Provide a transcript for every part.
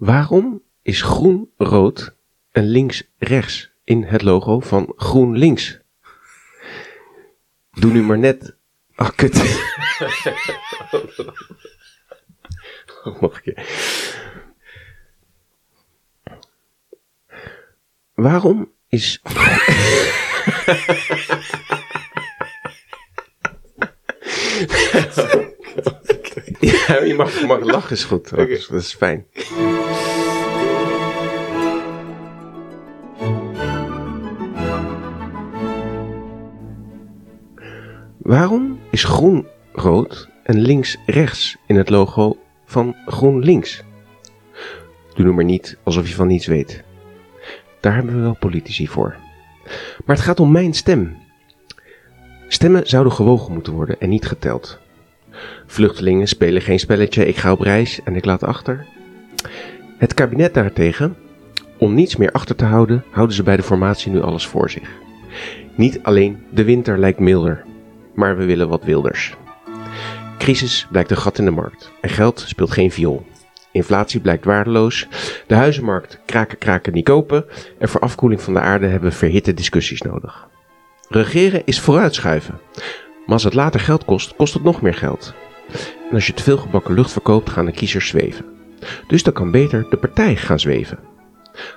Waarom is groen-rood en links-rechts in het logo van GroenLinks? Doe nu maar net. Ach, kut. Nog een keer. Waarom is. ja, je mag, mag lachen, is goed. Dat is, dat is fijn. Waarom is groen rood en links rechts in het logo van GroenLinks? Doe nu maar niet alsof je van niets weet. Daar hebben we wel politici voor. Maar het gaat om mijn stem. Stemmen zouden gewogen moeten worden en niet geteld. Vluchtelingen spelen geen spelletje, ik ga op reis en ik laat achter. Het kabinet daartegen, om niets meer achter te houden, houden ze bij de formatie nu alles voor zich. Niet alleen de winter lijkt milder, maar we willen wat wilders. Crisis blijkt een gat in de markt en geld speelt geen viool. Inflatie blijkt waardeloos, de huizenmarkt kraken kraken niet kopen en voor afkoeling van de aarde hebben we verhitte discussies nodig. Regeren is vooruitschuiven, maar als het later geld kost, kost het nog meer geld. En als je te veel gebakken lucht verkoopt, gaan de kiezers zweven. Dus dan kan beter de partij gaan zweven.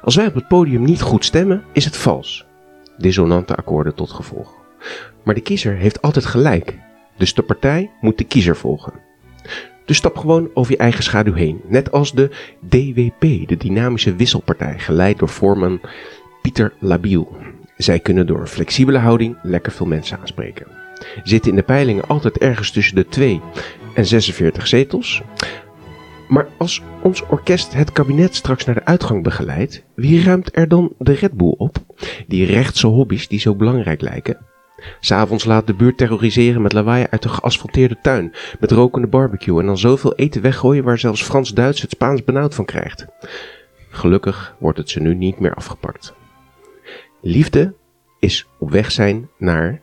Als wij op het podium niet goed stemmen, is het vals. Dissonante akkoorden tot gevolg. Maar de kiezer heeft altijd gelijk. Dus de partij moet de kiezer volgen. Dus stap gewoon over je eigen schaduw heen. Net als de DWP, de Dynamische Wisselpartij, geleid door voorman Pieter Labiel. Zij kunnen door een flexibele houding lekker veel mensen aanspreken. Zitten in de peilingen altijd ergens tussen de 2 en 46 zetels. Maar als ons orkest het kabinet straks naar de uitgang begeleidt, wie ruimt er dan de Red Bull op? Die rechtse hobby's die zo belangrijk lijken. S'avonds laat de buurt terroriseren met lawaai uit de geasfalteerde tuin, met rokende barbecue en dan zoveel eten weggooien waar zelfs Frans-Duits het Spaans benauwd van krijgt. Gelukkig wordt het ze nu niet meer afgepakt. Liefde is op weg zijn naar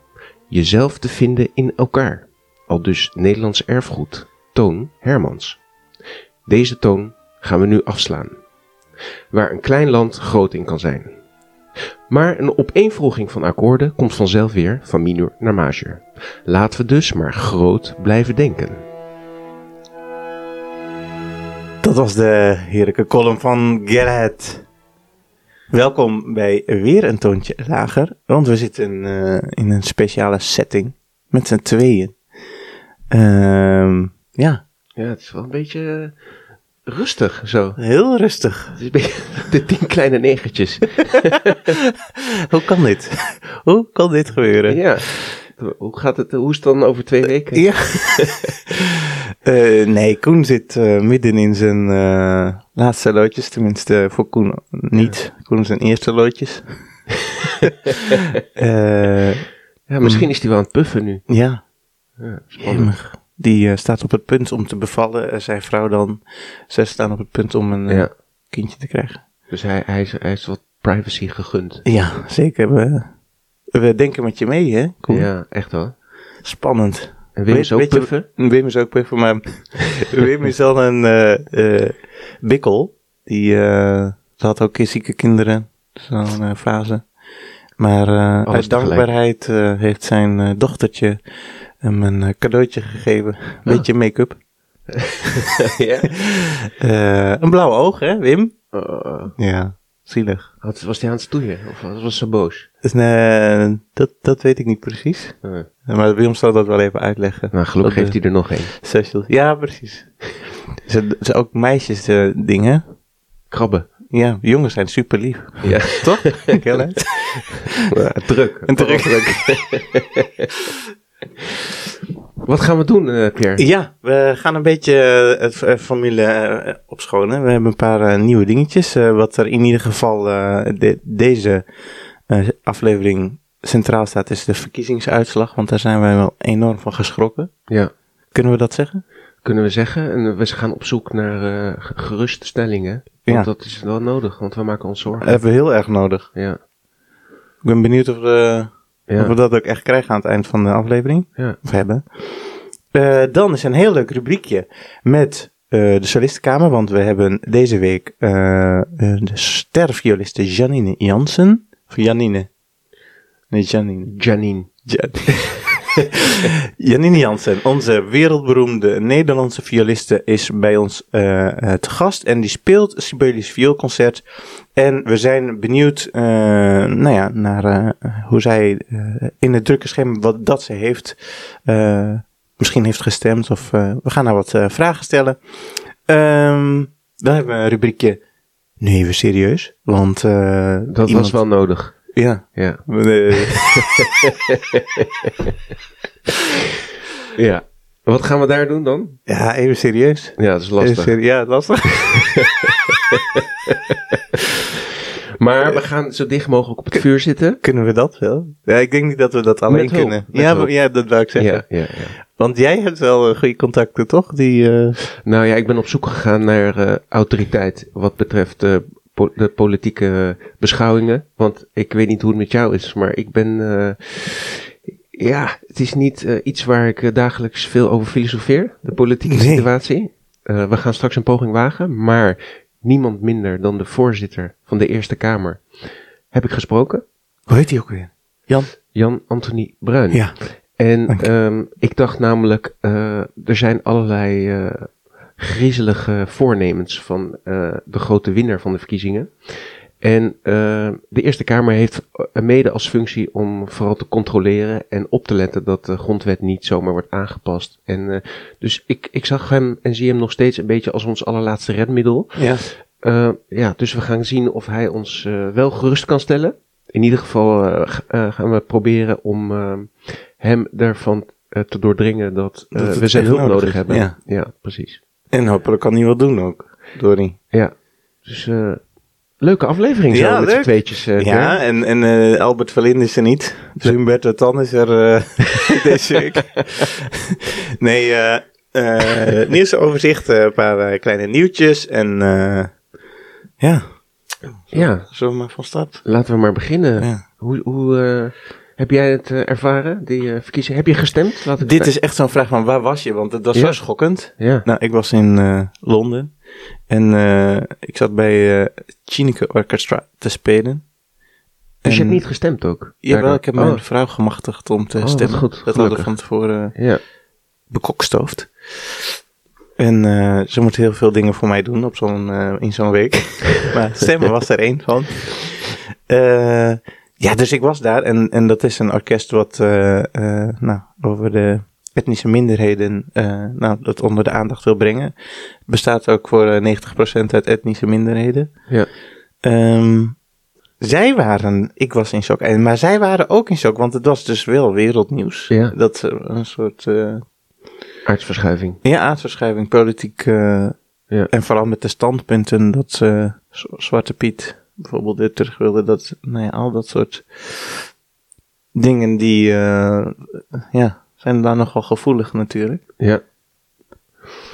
jezelf te vinden in elkaar. Al dus Nederlands erfgoed, Toon Hermans. Deze toon gaan we nu afslaan. Waar een klein land groot in kan zijn. Maar een opeenvolging van akkoorden komt vanzelf weer van minor naar majeur. Laten we dus maar groot blijven denken. Dat was de heerlijke column van Gerrit. Welkom bij weer een toontje lager, want we zitten uh, in een speciale setting met z'n tweeën. Uh, ja. Ja, het is wel een beetje uh, rustig zo. Heel rustig. De tien kleine negertjes. Hoe kan dit? Hoe kan dit gebeuren? Ja. Hoe gaat het? Hoe is het dan over twee weken? Ja. uh, nee, Koen zit uh, midden in zijn uh, laatste loodjes. Tenminste, voor Koen niet. Ja. Koen zijn eerste loodjes. ja, misschien is hij wel aan het puffen nu. Ja. ja. Die staat op het punt om te bevallen. zijn vrouw dan. Zij staan op het punt om een ja. kindje te krijgen. Dus hij, hij, is, hij is wat privacy gegund. Ja, zeker. We, we denken met je mee, hè? Ja, echt hoor. Spannend. En Wim is ook puffen? Je, Wim is ook puffen, maar Wim is al een uh, uh, bikkel. Die uh, had ook zieke kinderen, zo'n fase. Maar uit dankbaarheid heeft zijn dochtertje hem een cadeautje gegeven. Een beetje make-up. ja? een blauw oog, hè, Wim? Uh, ja, zielig. Wat, was hij aan het stoeien? Of was ze boos? Dus, nee, dat, dat weet ik niet precies. Uh. Maar Willem zal dat wel even uitleggen. Nou, gelukkig heeft hij er nog één. Socials. Ja, precies. Ze zijn ook meisjes uh, dingen. Krabben. Ja, jongens zijn super lief. Ja. Toch? Heel. Ja, druk. Een druk. Wat gaan we doen, uh, Pierre? Ja, we gaan een beetje het uh, formule uh, opschonen. We hebben een paar nieuwe dingetjes. wat er in ieder geval de, deze aflevering centraal staat, is de verkiezingsuitslag. Want daar zijn wij wel enorm van geschrokken. Ja. Kunnen we dat zeggen? Kunnen we zeggen. En we gaan op zoek naar geruststellingen. Want Ja. dat is wel nodig, want we maken ons zorgen. Dat hebben we heel erg nodig. Ja. Ik ben benieuwd of we, Of we dat ook echt krijgen aan het eind van de aflevering. Of hebben. Eh, dan is een heel leuk rubriekje met de solistenkamer, want we hebben deze week eh, eh, de stervioliste Janine Jansen. Of Janine. Nee, Janine. Janine. Jan- Janine Jansen, onze wereldberoemde Nederlandse violiste, is bij ons eh, te gast. En die speelt Sibelius vioolconcert. En we zijn benieuwd eh, nou ja, naar eh, hoe zij in het drukke schema, wat dat ze heeft, misschien heeft gestemd. Of we gaan haar wat vragen stellen. Ehm, dan hebben we een rubriekje, nu even serieus. Want Dat iemand- was wel nodig. Ja. Ja. Ja. Wat gaan we daar doen dan? ja, even serieus. Ja, dat is lastig. Even ja, lastig. Maar we gaan zo dicht mogelijk op het vuur zitten. Kunnen we dat wel? Ja, ik denk niet dat we dat alleen kunnen. Ja, hulp. ja, dat wou ik zeggen. Ja, ja, ja. Want jij hebt wel eh, goede contacten, toch? Die, eh, Nou ja, ik ben op zoek gegaan naar eh, autoriteit wat betreft po- de politieke beschouwingen. Want ik weet niet hoe het met jou is, maar ik ben. eh, ja, het is niet eh, iets waar ik eh, dagelijks veel over filosofeer, de politieke Nee. situatie. We gaan straks een poging wagen, maar niemand minder dan de voorzitter van de Eerste Kamer heb ik gesproken. hoe heet die ook weer? Jan? Jan Anthony Bruin. Ja. En ehm, ik dacht namelijk, er zijn allerlei griezelige voornemens van eh, de grote winnaar van de verkiezingen. En eh, de Eerste Kamer heeft eh, mede als functie om vooral te controleren en op te letten dat de grondwet niet zomaar wordt aangepast. En eh, dus ik, ik zag hem en zie hem nog steeds een beetje als ons allerlaatste redmiddel. Ja. Eh, ja, dus we gaan zien of hij ons wel gerust kan stellen. In ieder geval gaan we proberen om hem ervan te doordringen dat, we zijn hulp nodig nodig hebben. ja. precies. En hopelijk kan hij wat doen ook, Dory. Ja, dus eh, leuke aflevering zo Ja, met leuk. tweetjes. eh, ja, en, en eh, Albert Verlinde is er niet. Dus Humberto Tan is er deze week. nee, nieuwsoverzicht, een paar kleine nieuwtjes. En eh, ja, ja, zullen we maar van start? laten we maar beginnen. Ja. Hoe, hoe heb jij het eh, ervaren, die eh, verkiezing? Heb je gestemd? Laat ik Dit is echt zo'n vraag van waar was je? Want het was Ja. zo schokkend. Ja, Nou, ik was in eh, Londen. En eh, ik zat bij eh Chineke Orchestra te spelen. dus je hebt niet gestemd ook? Jawel, ik heb mijn Oh, vrouw gemachtigd om te Oh, stemmen. goed, dat hadden we van tevoren ja. bekokstoofd. En eh, ze moet heel veel dingen voor mij doen op zo'n, eh, in zo'n week. maar stemmen was er één van. Eh, ja, dus ik was daar. En, en dat is een orkest wat eh, eh, nou, over de etnische minderheden eh, nou, dat onder de aandacht wil brengen. Bestaat ook voor eh, 90% uit etnische minderheden. Ja. Ehm, zij waren, ik was in shock, maar zij waren ook in shock, want het was dus wel wereldnieuws. Ja. Dat een soort Aardsverschuiving. ja, aardverschuiving, politiek. Ja. En vooral met de standpunten dat Zwarte Piet bijvoorbeeld weer terug wilde. Dat, nou ja, al dat soort dingen die, eh, ja, zijn daar nogal gevoelig natuurlijk. Ja.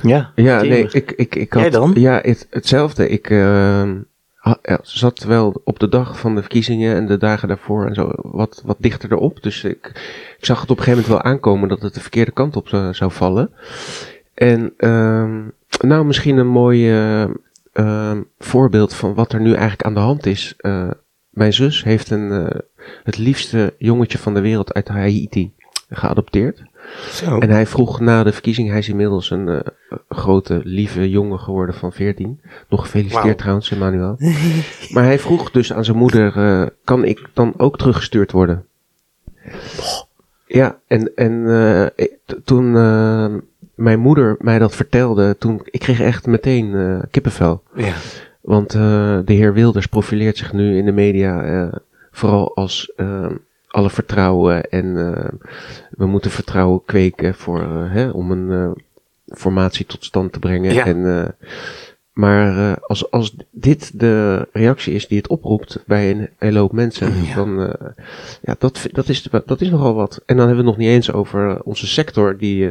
Ja, Ja, nee, ik, ik, ik had... Jij dan? Ja, het, hetzelfde. Ik eh, zat wel op de dag van de verkiezingen en de dagen daarvoor en zo wat, wat dichter erop. Dus ik, ik zag het op een gegeven moment wel aankomen dat het de verkeerde kant op zou, zou vallen. En ehm, nou, misschien een mooi eh, ehm, voorbeeld van wat er nu eigenlijk aan de hand is. Eh, mijn zus heeft een, eh, het liefste jongetje van de wereld uit Haiti geadopteerd. Zo. En hij vroeg na de verkiezing, hij is inmiddels een eh, grote, lieve jongen geworden van 14. Nog gefeliciteerd trouwens, Emmanuel. maar hij vroeg dus aan zijn moeder, eh, kan ik dan ook teruggestuurd worden? Ja, en, en eh, t- toen eh, mijn moeder mij dat vertelde, toen, ik kreeg echt meteen eh, kippenvel. ja. Want eh, de heer Wilders profileert zich nu in de media eh, vooral als eh, alle vertrouwen en we moeten vertrouwen kweken voor, hè, om een formatie tot stand te brengen. Ja. En, maar eh, als, als dit de reactie is die het oproept bij een hele hoop mensen, Ja. dan eh, ja, dat, dat, is, dat is nogal wat. En dan hebben we het nog niet eens over eh, onze sector die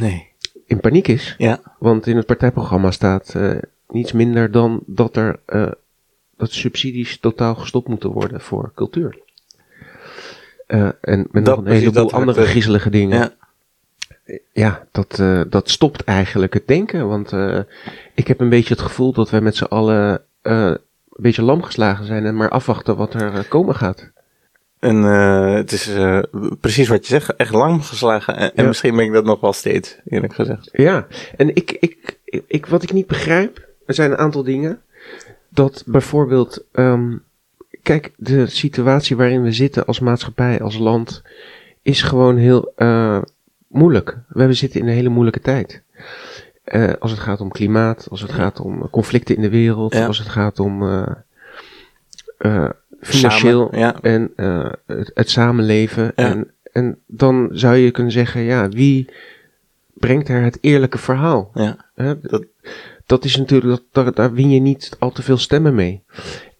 Nee. in paniek is. Ja. Want in het partijprogramma staat niets minder dan dat er dat subsidies totaal gestopt moeten worden voor cultuur. En met Dat nog een heleboel andere griezelige dingen. Ja. Ja, dat, eh, dat stopt eigenlijk het denken. Want eh, ik heb een beetje het gevoel dat wij met z'n allen eh, een beetje lam geslagen zijn en maar afwachten wat er komen gaat. En het is precies wat je zegt, echt lang geslagen. En, Ja. misschien ben ik dat nog wel steeds, eerlijk gezegd. Ja, en ik, ik, ik, wat ik niet begrijp, er zijn een aantal dingen. Dat bijvoorbeeld, ehm, kijk, de situatie waarin we zitten als maatschappij, als land, is gewoon heel moeilijk. We zitten in een hele moeilijke tijd. Eh, als het gaat om klimaat, als het gaat om conflicten in de wereld, Ja. als het gaat om eh, eh, financieel Samen, ja. en eh, het, het samenleven. Ja. En, en dan zou je kunnen zeggen, ja, wie brengt er het eerlijke verhaal? Hè, Dat- dat, is natuurlijk, dat, daar, daar win je niet al te veel stemmen mee.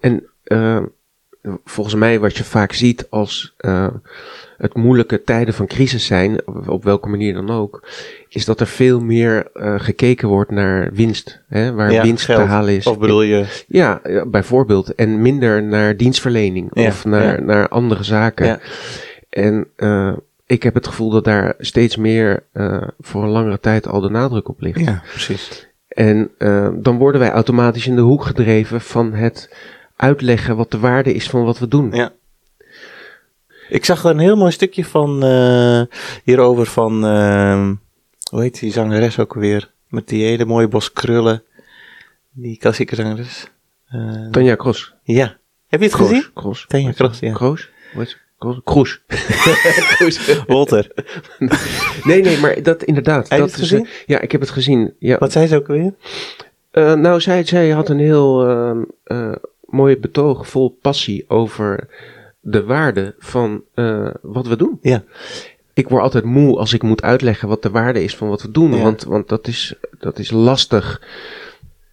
En eh, volgens mij wat je vaak ziet als eh, het moeilijke tijden van crisis zijn, op, welke manier dan ook, is dat er veel meer eh, gekeken wordt naar winst. Hè, waar Ja, winst geld. te halen is. Of bedoel je, Ja, bijvoorbeeld. En minder naar dienstverlening Ja, of naar, ja. naar andere zaken. Ja. En eh, ik heb het gevoel dat daar steeds meer eh, voor een langere tijd al de nadruk op ligt. ja, precies. En dan worden wij automatisch in de hoek gedreven van het uitleggen wat de waarde is van wat we doen. Ja. Ik zag een heel mooi stukje van eh, hierover van, ehm, hoe heet die zangeres ook alweer? Met die hele mooie bos krullen. Die klassieke zangeres. Eh, Tanja Kroos. ja. Heb je het gezien? Kroos. Tanja ze? ja. Kroos? Kroos? Kroes. Walter. Nee, nee, maar dat inderdaad. Heb je dat het gezien? eh, ja, ik heb het gezien. Ja. Wat zei ze ook alweer? Eh, nou, zij, zij had een heel eh, mooi betoog vol passie over de waarde van eh, wat we doen. Ja. Ik word altijd moe als ik moet uitleggen wat de waarde is van wat we doen. Ja. Want, want dat, is, dat is lastig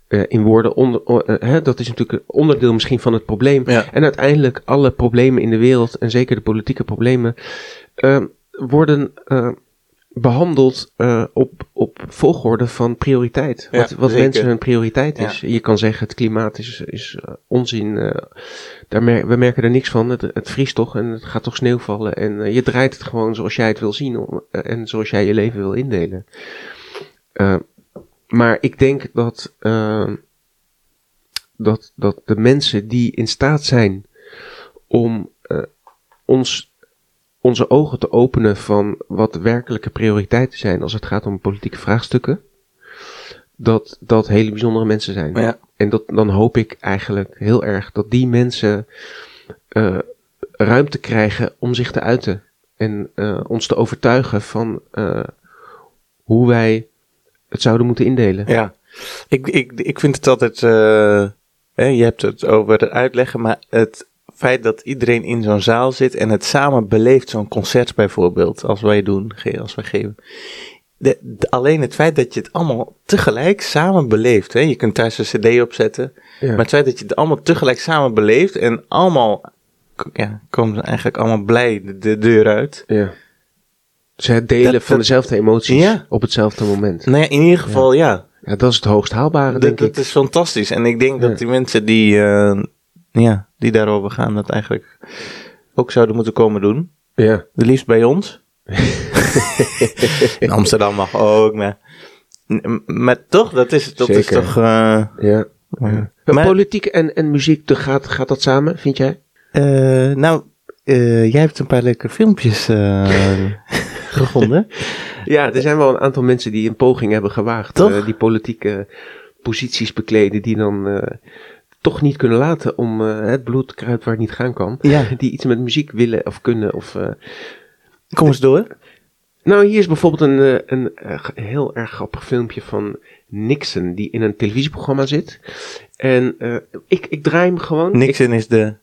eh, in woorden. Onder, eh, hè, dat is natuurlijk een onderdeel misschien van het probleem. Ja. En uiteindelijk alle problemen in de wereld, en zeker de politieke problemen, worden behandeld eh, op, op volgorde van prioriteit. Ja, wat wat zeker. mensen hun prioriteit is. Je kan zeggen het klimaat is, is eh, onzin. eh, daar mer- we merken er niks van. Het, het vriest toch en het gaat toch sneeuw vallen. En je draait het gewoon zoals jij het wil zien om- en zoals jij je leven wil indelen. Maar ik denk dat, dat, dat de mensen die in staat zijn om ons, onze ogen te openen van wat werkelijke prioriteiten zijn als het gaat om politieke vraagstukken, dat dat hele bijzondere mensen zijn. Ja. En dat, dan hoop ik eigenlijk heel erg dat die mensen eh, ruimte krijgen om zich te uiten. En eh, ons te overtuigen van eh, hoe wij het zouden moeten indelen. Ja, ik, ik, ik vind het altijd. hè, je hebt het over het uitleggen, maar het feit dat iedereen in zo'n zaal zit en het samen beleeft, zo'n concert bijvoorbeeld, als wij doen, als wij geven. De, de- alleen het feit dat je het allemaal tegelijk samen beleeft. Hè? Je kunt thuis een CD opzetten, Ja. maar het feit dat je het allemaal tegelijk samen beleeft en allemaal. Ja, komen ze eigenlijk allemaal blij de, de deur uit. Ja. Ze het delen Dat- van dat- dezelfde emoties Ja. op hetzelfde moment. Nou ja, in ieder geval ja. Ja, dat is het hoogst haalbare, Dat, denk dat ik. is fantastisch. En ik denk dat die mensen die, eh, ja, die daarover gaan, dat eigenlijk ook zouden moeten komen doen. Ja. De liefst bij ons. In Amsterdam mag ook, maar, maar toch, dat is, dat is toch... eh, ja. ja. Maar Politiek en, en muziek, de- gaat, gaat dat samen, vind jij? eh, nou, eh, jij hebt een paar leuke filmpjes gevonden. Ja, er zijn wel een aantal mensen die een poging hebben gewaagd. Die politieke posities bekleden, die dan toch niet kunnen laten om eh, het bloed kruipt waar het niet gaan kan. Ja. Die iets met muziek willen of kunnen. Of, eh, Kom eens door. Nou, hier is bijvoorbeeld een, eh, een heel erg grappig filmpje van Nixon, die in een televisieprogramma zit. En eh, ik, ik draai hem gewoon. Ik- Nixon is de...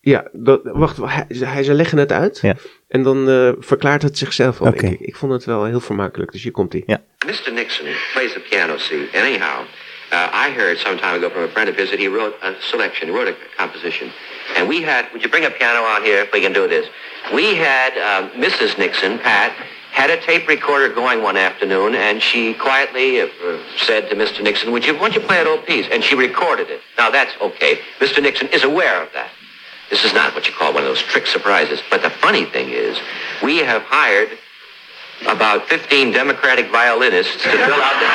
ja, dat, wacht, hij, hij, ze leggen het uit. Ja. En dan eh, verklaart het zichzelf al, denk ik. Ik vond het wel heel vermakelijk, dus hier komt hij. Mr. Nixon plays the piano, see. Anyhow, uh, I heard some time ago from a friend of his that he wrote a selection, wrote a composition. And we had, would you bring a piano out here if we can do this? We had Mrs. Nixon, Pat, had a tape recorder going one afternoon, and she quietly uh, said to Mr. Nixon, would you, why don't you play an old piece? And she recorded it. Now that's okay. Mr. Nixon is aware of that. This is not what you call one of those trick surprises. But the funny thing is, we have hired about 15 Democratic violinists to fill out the.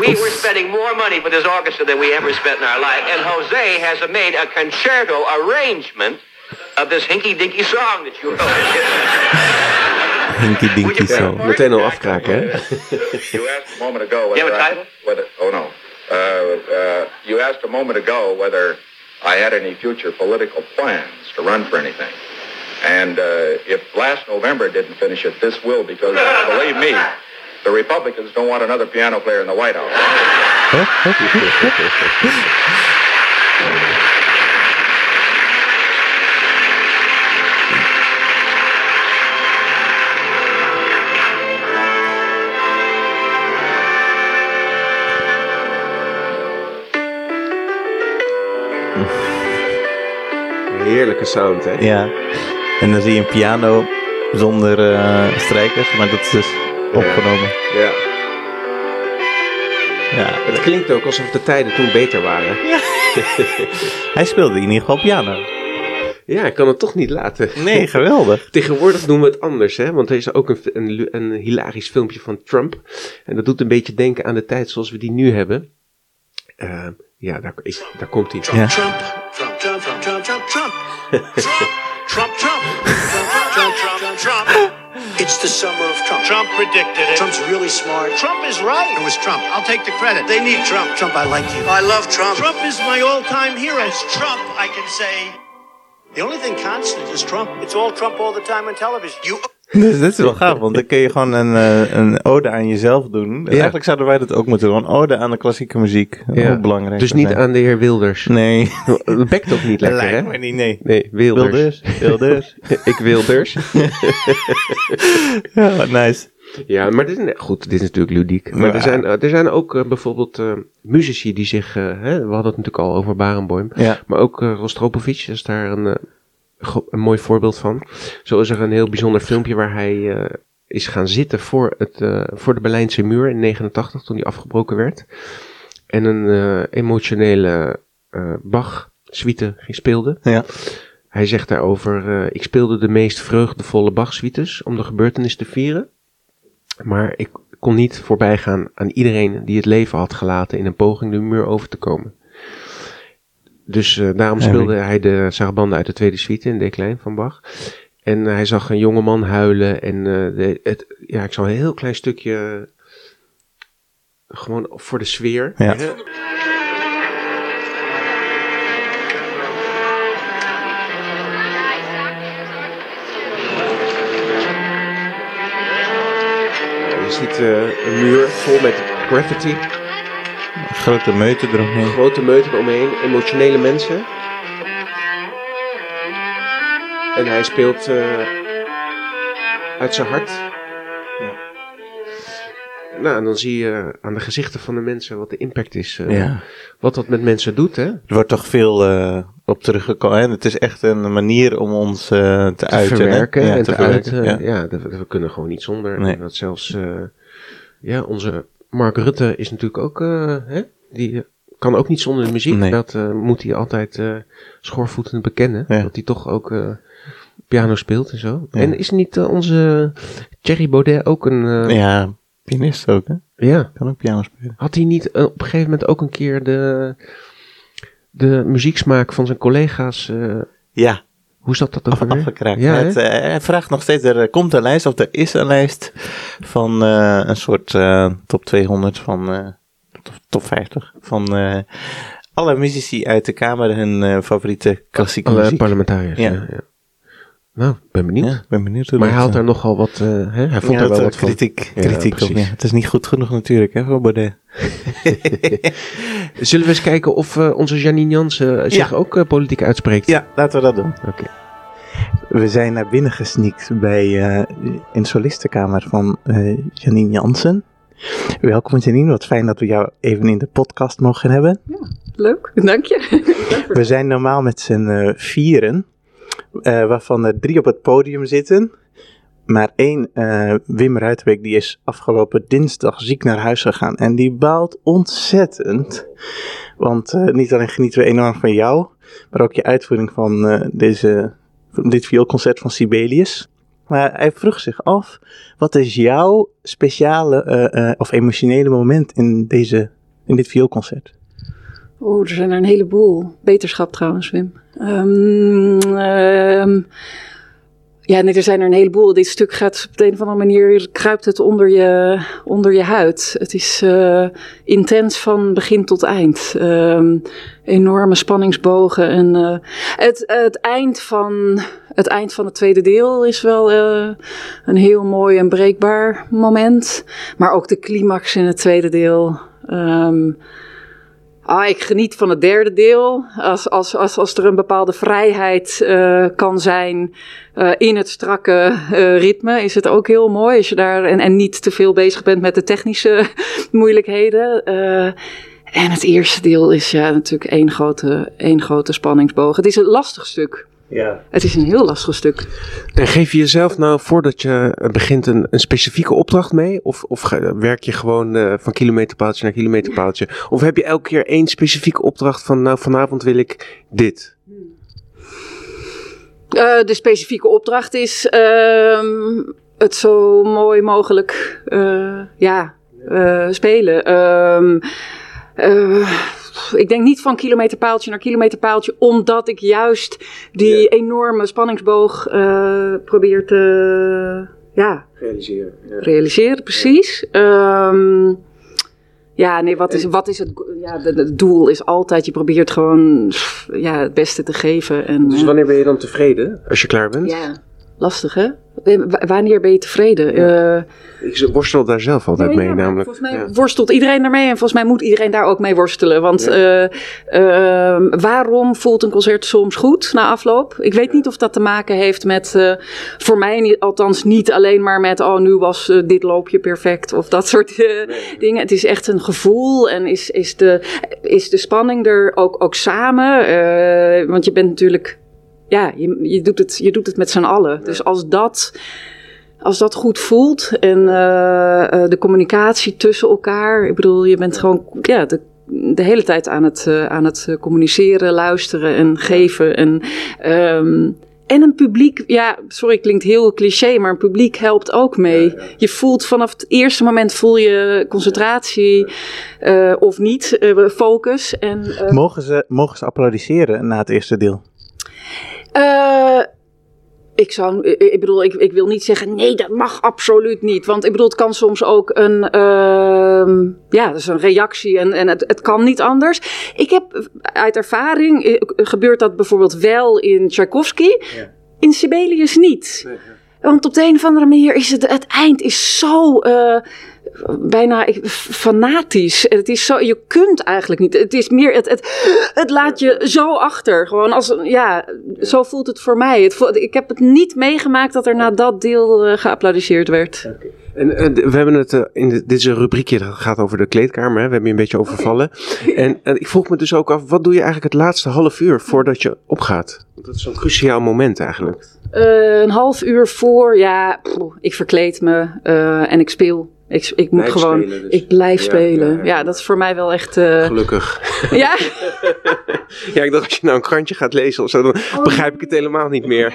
we were spending more money for this orchestra than we ever spent in our life, and Jose has made a concerto arrangement of this hinky dinky song that you wrote. Hinky dinky zo. Meteen al afkraken, hè? You asked a moment ago You have whether a I- title? whether oh no, uh, uh, you asked a moment ago whether I had any future political plans to run for anything. And uh, if last November didn't finish it, this will because believe me, the Republicans don't want another piano player in the White House. Heerlijke sound, hè? Ja. En dan zie je een piano zonder eh, strijkers, maar dat is dus opgenomen. Ja. Ja. Het klinkt ook alsof de tijden toen beter waren. Hij speelde in ieder geval piano. Ja, ik kan het toch niet laten. Nee, geweldig. Tegenwoordig doen we het anders, hè? Want er is ook een, een, een hilarisch filmpje van Trump. En dat doet een beetje denken aan de tijd zoals we die nu hebben. Eh, ja, daar, is, daar komt hij. Ja. Trump, Trump, Trump, Trump, Trump, Trump, Trump. Trump, Trump, Trump, Trump, Trump, Trump, Trump. It's the summer of Trump. Trump predicted it. Trump's really smart. Trump is right. It was Trump. I'll take the credit. They need Trump. Trump, I like you. I love Trump. Trump is my all-time hero. As Trump, I can say the only thing constant is Trump. It's all Trump all the time on television. You Dus dat is wel gaaf, want dan kun je gewoon een, eh, een ode aan jezelf doen. Eigenlijk zouden wij dat ook moeten doen. Een ode aan de klassieke muziek. Ja. Hoe belangrijk. Dus niet aan de heer Wilders. Nee. Dat bekt ook niet lekker, Lijkt hè? me niet, nee. Nee, Wilders. Wilders. Wilders. ik Wilders. ja, wat nice. Ja, maar dit is, goed, dit is natuurlijk ludiek. Maar Ja. er, zijn, eh, er zijn ook eh, bijvoorbeeld muzici die zich... hè, we hadden het natuurlijk al over Barenboim. Ja. Maar ook eh Rostropovich is daar een, een mooi voorbeeld van. Zo is er een heel bijzonder filmpje waar hij eh, is gaan zitten voor, het, eh, voor de Berlijnse muur in 89, toen die afgebroken werd. En een eh, emotionele Bach-suite speelde. Ja. Hij zegt daarover, ik speelde de meest vreugdevolle Bach-suites om de gebeurtenis te vieren. Maar ik kon niet voorbij gaan aan iedereen die het leven had gelaten in een poging de muur over te komen. Dus eh, daarom speelde hij de Sarabande uit de tweede suite in D klein van Bach. En eh, hij zag een jongeman huilen en eh, de, het, ja, ik zal een heel klein stukje gewoon voor de sfeer. Ja. Je ziet een muur vol met graffiti, Grote meute eromheen. grote meuten omheen, emotionele mensen. En hij speelt eh, uit zijn hart. Nou, en dan zie je aan de gezichten van de mensen wat de impact is. eh, Ja. Wat dat met mensen doet, hè? Er wordt toch veel eh, op teruggekomen. hè? Het is echt een manier om ons eh, te, Te uiten. hè? verwerken Ja, en te, verwerken, uiten. ja. Ja, we kunnen gewoon niet zonder. Nee. En dat zelfs, eh, ja, onze Mark Rutte is natuurlijk ook, eh, hè? Die eh, kan ook niet zonder de muziek. Nee. Dat eh, moet hij altijd schoorvoetend bekennen. Ja. Dat hij toch ook piano speelt en zo. Ja. En is niet onze Thierry Baudet ook een... Ja, pianist ook, hè? ja. Kan ook piano spelen. Had hij niet op een gegeven moment ook een keer de, de muzieksmaak van zijn collega's... Ja, hoe zat dat ook af, afgekraakt. Ja, het, hij vraagt nog steeds, er komt een lijst, of er is een lijst van eh, een soort eh, top 200 van, eh, top, top 50 van alle muzici uit de Kamer hun favoriete klassieke Alle muziek. parlementariërs. Ja. Ja. Ja, Nou, ben benieuwd. Ja, ben benieuwd hoe Maar hij dat, had eh, er nogal wat, eh, hè? hij vond ja, er wel dat, wat eh, van. kritiek, Ja, kritiek op. Ja. Het is niet goed genoeg natuurlijk, hè, voor Baudet. Zullen we eens kijken of eh, onze Janine Jansen zich Ja. ook eh, politiek uitspreekt? Ja, laten we dat doen. Oké. We zijn naar binnen gesneakt bij eh een solistenkamer van eh, Janine Jansen. Welkom Janine, wat fijn dat we jou even in de podcast mogen hebben. Leuk, dank je. We zijn normaal met z'n eh, vieren, eh, waarvan er drie op het podium zitten. Maar één, eh, Wim Ruitenbeek, die is afgelopen dinsdag ziek naar huis gegaan. En die baalt ontzettend. Want eh, niet alleen genieten we enorm van jou, maar ook je uitvoering van deze dit vioolconcert van Sibelius. Maar hij vroeg zich af, wat is jouw speciale of emotionele moment in, deze, in dit vioolconcert? Oeh, er zijn er een heleboel. Beterschap trouwens, Wim. Ehm, ja, nee, er zijn er een heleboel. Dit stuk gaat op de een of andere manier, kruipt het onder je, onder je huid. Het is eh, intens van begin tot eind. Ehm, enorme spanningsbogen. En eh, het, het, eind van, het eind van het tweede deel is wel eh, een heel mooi en breekbaar moment. Maar ook de climax in het tweede deel. Ehm, Ah, ik geniet van het derde deel. Als, als, als, als er een bepaalde vrijheid uh, kan zijn uh, in het strakke uh, ritme, is het ook heel mooi. Als je daar en, en niet te veel bezig bent met de technische moeilijkheden. en het eerste deel is ja, natuurlijk één grote, één grote spanningsboog. Het is een lastig stuk. Ja. Het is een heel lastig stuk. En geef je jezelf nou voordat je begint een, een specifieke opdracht mee? Of, of werk je gewoon eh, van kilometerpaaltje naar kilometerpaaltje? Of heb je elke keer één specifieke opdracht van nou vanavond wil ik dit? Eh, de specifieke opdracht is ehm, het zo mooi mogelijk eh, ja, eh, spelen. Ik denk niet van kilometerpaaltje naar kilometerpaaltje, omdat ik juist die enorme spanningsboog eh, probeer te ja, Realiseren. realiseren. Precies. Ehm, ja, nee, wat is, wat is het? Ja, het doel is altijd, je probeert gewoon ja, het beste te geven. En, Dus eh, wanneer ben je dan tevreden als je klaar bent? ja, lastig hè? Eh, wa- Wanneer ben je tevreden? Eh, Ik worstel daar zelf altijd mee ja, namelijk. Volgens mij worstelt iedereen daarmee en volgens mij moet iedereen daar ook mee worstelen. Want eh, ehm, waarom voelt een concert soms goed na afloop? Ik weet niet of dat te maken heeft met, voor mij niet, althans niet alleen maar met, oh nu was dit loopje perfect of dat soort dingen. Het is echt een gevoel en is, is, de, is de spanning er ook, ook samen? Want je bent natuurlijk, ja, je, je, doet, het, je doet het met z'n allen. Dus als dat als dat goed voelt en eh, eh, de communicatie tussen elkaar. Ik bedoel, je bent gewoon ja, de, de hele tijd aan het, eh, aan het communiceren, luisteren en geven. En, ehm, en een publiek, ja, sorry, klinkt heel cliché, maar een publiek helpt ook mee. Je voelt vanaf het eerste moment voel je concentratie of niet, focus. En, Mogen ze, mogen ze applaudisseren na het eerste deel? Eh, ik zou, ik bedoel, ik, ik wil niet zeggen nee, dat mag absoluut niet. Want ik bedoel, het kan soms ook een, ehm, ja, dat is een reactie en, en het, het kan niet anders. Ik heb uit ervaring, eh, gebeurt dat bijvoorbeeld wel in Tchaikovsky, in Sibelius niet. Want op de een of andere manier is het, het eind is zo eh, bijna fanatisch. Het is zo, je kunt eigenlijk niet. Het is meer, het, het, het laat je zo achter. Gewoon als, ja, zo voelt het voor mij. Het voelt- ik heb het niet meegemaakt dat er na dat deel eh, geapplaudisseerd werd. En eh, we hebben het eh, in de- dit is een rubriekje dat gaat over de kleedkamer. Hè? We hebben je een beetje overvallen. En ik vroeg me dus ook af, wat doe je eigenlijk het laatste half uur voordat je opgaat? Dat is zo'n cruciaal moment eigenlijk. Een half uur voor, ja, ik verkleed me en ik speel. Ik, ik moet Blijf gewoon, spelen dus. ik blijf Ja, spelen. ja, Ja, ja. dat is voor mij wel echt. eh, Gelukkig. ja, Ja, ik dacht als je nou een krantje gaat lezen of zo, dan begrijp ik het helemaal niet meer.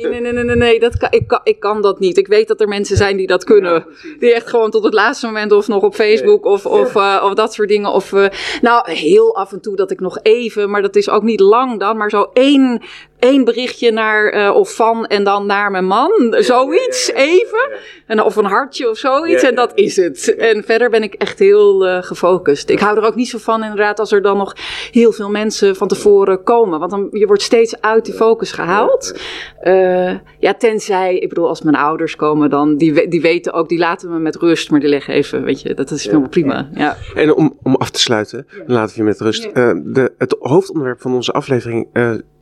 Nee, nee, nee, nee, nee, dat kan, ik, kan, ik kan dat niet. Ik weet dat er mensen zijn die dat kunnen. die echt gewoon tot het laatste moment of nog op Facebook of, of, eh, of dat soort dingen. Of, eh, nou, heel af en toe dat ik nog even, maar dat is ook niet lang dan, maar zo één, één berichtje naar eh, of van en dan naar mijn man. Zoiets, even. En, of een hartje of zoiets. En dat is het. En verder ben ik echt heel eh, gefocust. Ik hou er ook niet zo van inderdaad als er dan nog heel veel mensen van tevoren komen. Want dan, je wordt steeds uit die focus gehaald. Eh, ja, tenzij, ik bedoel, als mijn ouders komen, dan die, die weten ook, die laten me met rust, maar die leggen even, weet je, dat is helemaal prima. Ja. En om, om af te sluiten, laten we je met rust. De, het hoofdonderwerp van onze aflevering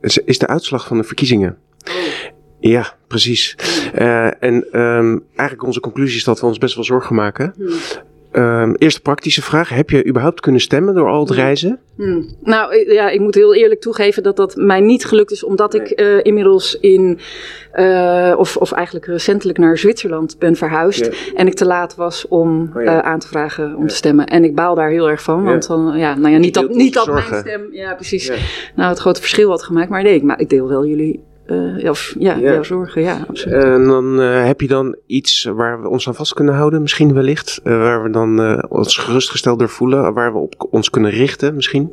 is, is de uitslag van de verkiezingen. Ja, precies. Eh, en ehm, eigenlijk onze conclusie is dat we ons best wel zorgen maken. Ehm, eerste praktische vraag. Heb je überhaupt kunnen stemmen door al het reizen? Hmm. Nou ik- ja, ik moet heel eerlijk toegeven dat dat mij niet gelukt is, omdat ik eh, inmiddels in, eh, of, of eigenlijk recentelijk naar Zwitserland ben verhuisd. Ja. En ik te laat was om Oh ja. eh, aan te vragen om te stemmen. En ik baal daar heel erg van, want dan, ja, nou ja, niet dat, niet dat mijn stem, ja precies, nou het grote verschil had gemaakt. Maar nee, ik, maar ik deel wel jullie eh, ja, of, ja, Ja. jouw zorgen, ja, absoluut. En dan eh, heb je dan iets waar we ons aan vast kunnen houden, misschien wellicht. eh, waar we dan eh, ons gerustgesteld door voelen, waar we op ons kunnen richten, misschien.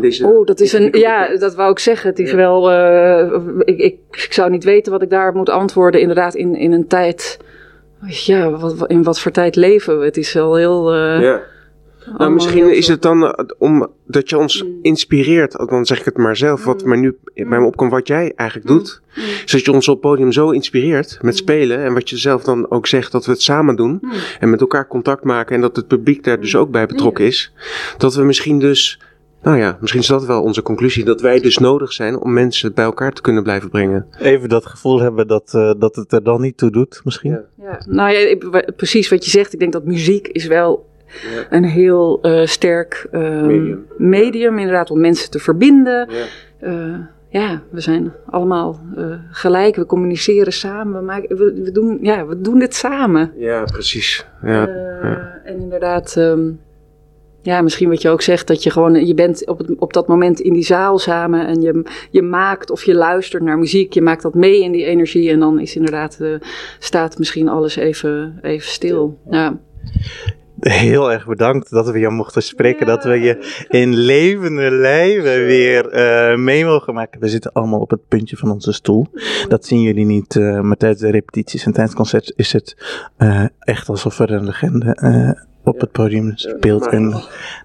Deze... Oh, dat is een. Ja, dat wou ik zeggen. Het is wel. eh, ik, ik, ik zou niet weten wat ik daar moet antwoorden. Inderdaad, in, in een tijd. Ja, wat, in wat voor tijd leven we? Het is wel heel. eh, Ja. Nou, misschien is het dan eh, om dat je ons Mm. inspireert, dan zeg ik het maar zelf, wat mij nu bij me opkomt, wat jij eigenlijk doet. Mm. Is dat je ons op het podium zo inspireert met spelen en wat je zelf dan ook zegt dat we het samen doen Mm. en met elkaar contact maken en dat het publiek daar dus ook bij betrokken is. Dat we misschien dus, nou ja, misschien is dat wel onze conclusie, dat wij dus nodig zijn om mensen bij elkaar te kunnen blijven brengen. Even dat gevoel hebben dat, eh, dat het er dan niet toe doet, misschien. Ja. Ja, nou ja, ik- precies wat je zegt. Ik denk dat muziek is wel een heel eh, sterk ehm, Medium. medium, inderdaad, om mensen te verbinden. Ja. Eh, ja, we zijn allemaal eh, gelijk. We communiceren samen. We, maken, we, we doen, ja, we doen dit samen. Ja, precies. Ja, En inderdaad, ehm, ja, misschien wat je ook zegt, dat je gewoon, je bent op, het, op dat moment in die zaal samen en je, je maakt of je luistert naar muziek, je maakt dat mee in die energie en dan is inderdaad, eh, staat misschien alles even, even stil. Ja. Heel erg bedankt dat we je mochten spreken. Dat we je in levende lijven weer eh, mee mogen maken. We zitten allemaal op het puntje van onze stoel. Dat zien jullie niet. eh, maar tijdens de repetities en tijdens het concert is het eh, echt alsof er een legende op het podium speelt. En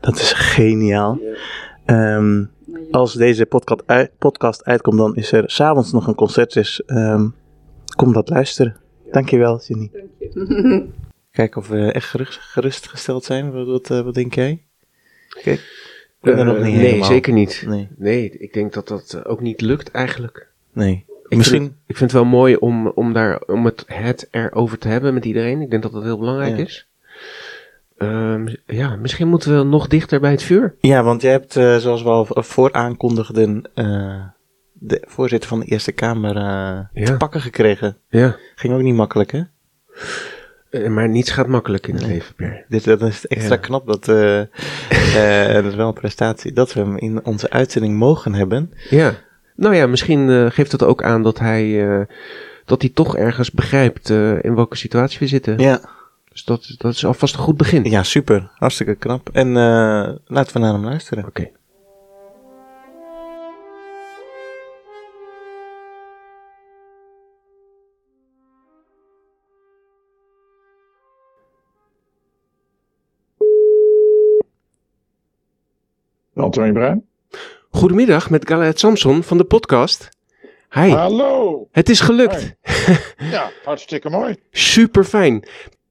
dat is geniaal. Ehm, als deze podcast, podcast uitkomt, dan is er s'avonds nog een concert. Dus ehm, kom dat luisteren. Dankjewel, Jenny. Kijken of we echt gerust, gerustgesteld zijn. Wat, wat, eh, wat denk jij? Kijk, ik ben er nog Eh, niet nee, helemaal. zeker niet. Nee, Nee, ik denk dat dat eh, ook niet lukt eigenlijk. nee. Ik Misschien, Vind, ik vind het wel mooi om, om, daar, om het, het erover te hebben met iedereen. Ik denk dat dat heel belangrijk Ja. is. Ehm, ja, misschien moeten we nog dichter bij het vuur. ja, want jij hebt, zoals we al vooraankondigden, de voorzitter van de Eerste Kamer Ja. te pakken gekregen. Ja. Ging ook niet makkelijk, hè? Eh, maar niets gaat makkelijk in het leven, dat is extra Ja. knap. Dat, eh, eh, dat is wel een prestatie. Dat we hem in onze uitzending mogen hebben. Ja. Nou ja, misschien geeft het ook aan dat hij, eh, dat hij toch ergens begrijpt eh, in welke situatie we zitten. Ja, Dus dat, dat is alvast een goed begin. ja super. Hartstikke knap. En eh, laten we naar hem luisteren. Oké. Antonie Bruin. Goedemiddag met Galet Samson van de podcast. Hi, Hallo. het is gelukt. Ja, hartstikke mooi. Super fijn.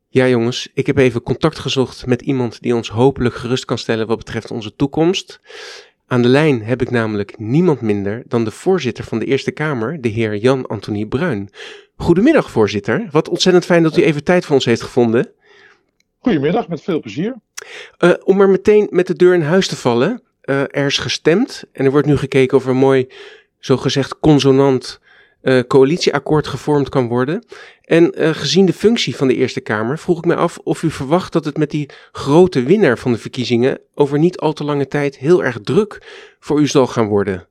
Ja, jongens, ik heb even contact gezocht met iemand die ons hopelijk gerust kan stellen wat betreft onze toekomst. Aan de lijn heb ik namelijk niemand minder dan de voorzitter van de Eerste Kamer, de heer Jan Antonie Bruin. Goedemiddag, voorzitter. Wat ontzettend fijn dat u even tijd voor ons heeft gevonden. Goedemiddag, met veel plezier. Eh, om maar meteen met de deur in huis te vallen. Eh, er is gestemd en er wordt nu gekeken of er een mooi, zogezegd consonant eh, coalitieakkoord gevormd kan worden. En eh, gezien de functie van de Eerste Kamer vroeg ik me af of u verwacht dat het met die grote winnaar van de verkiezingen over niet al te lange tijd heel erg druk voor u zal gaan worden.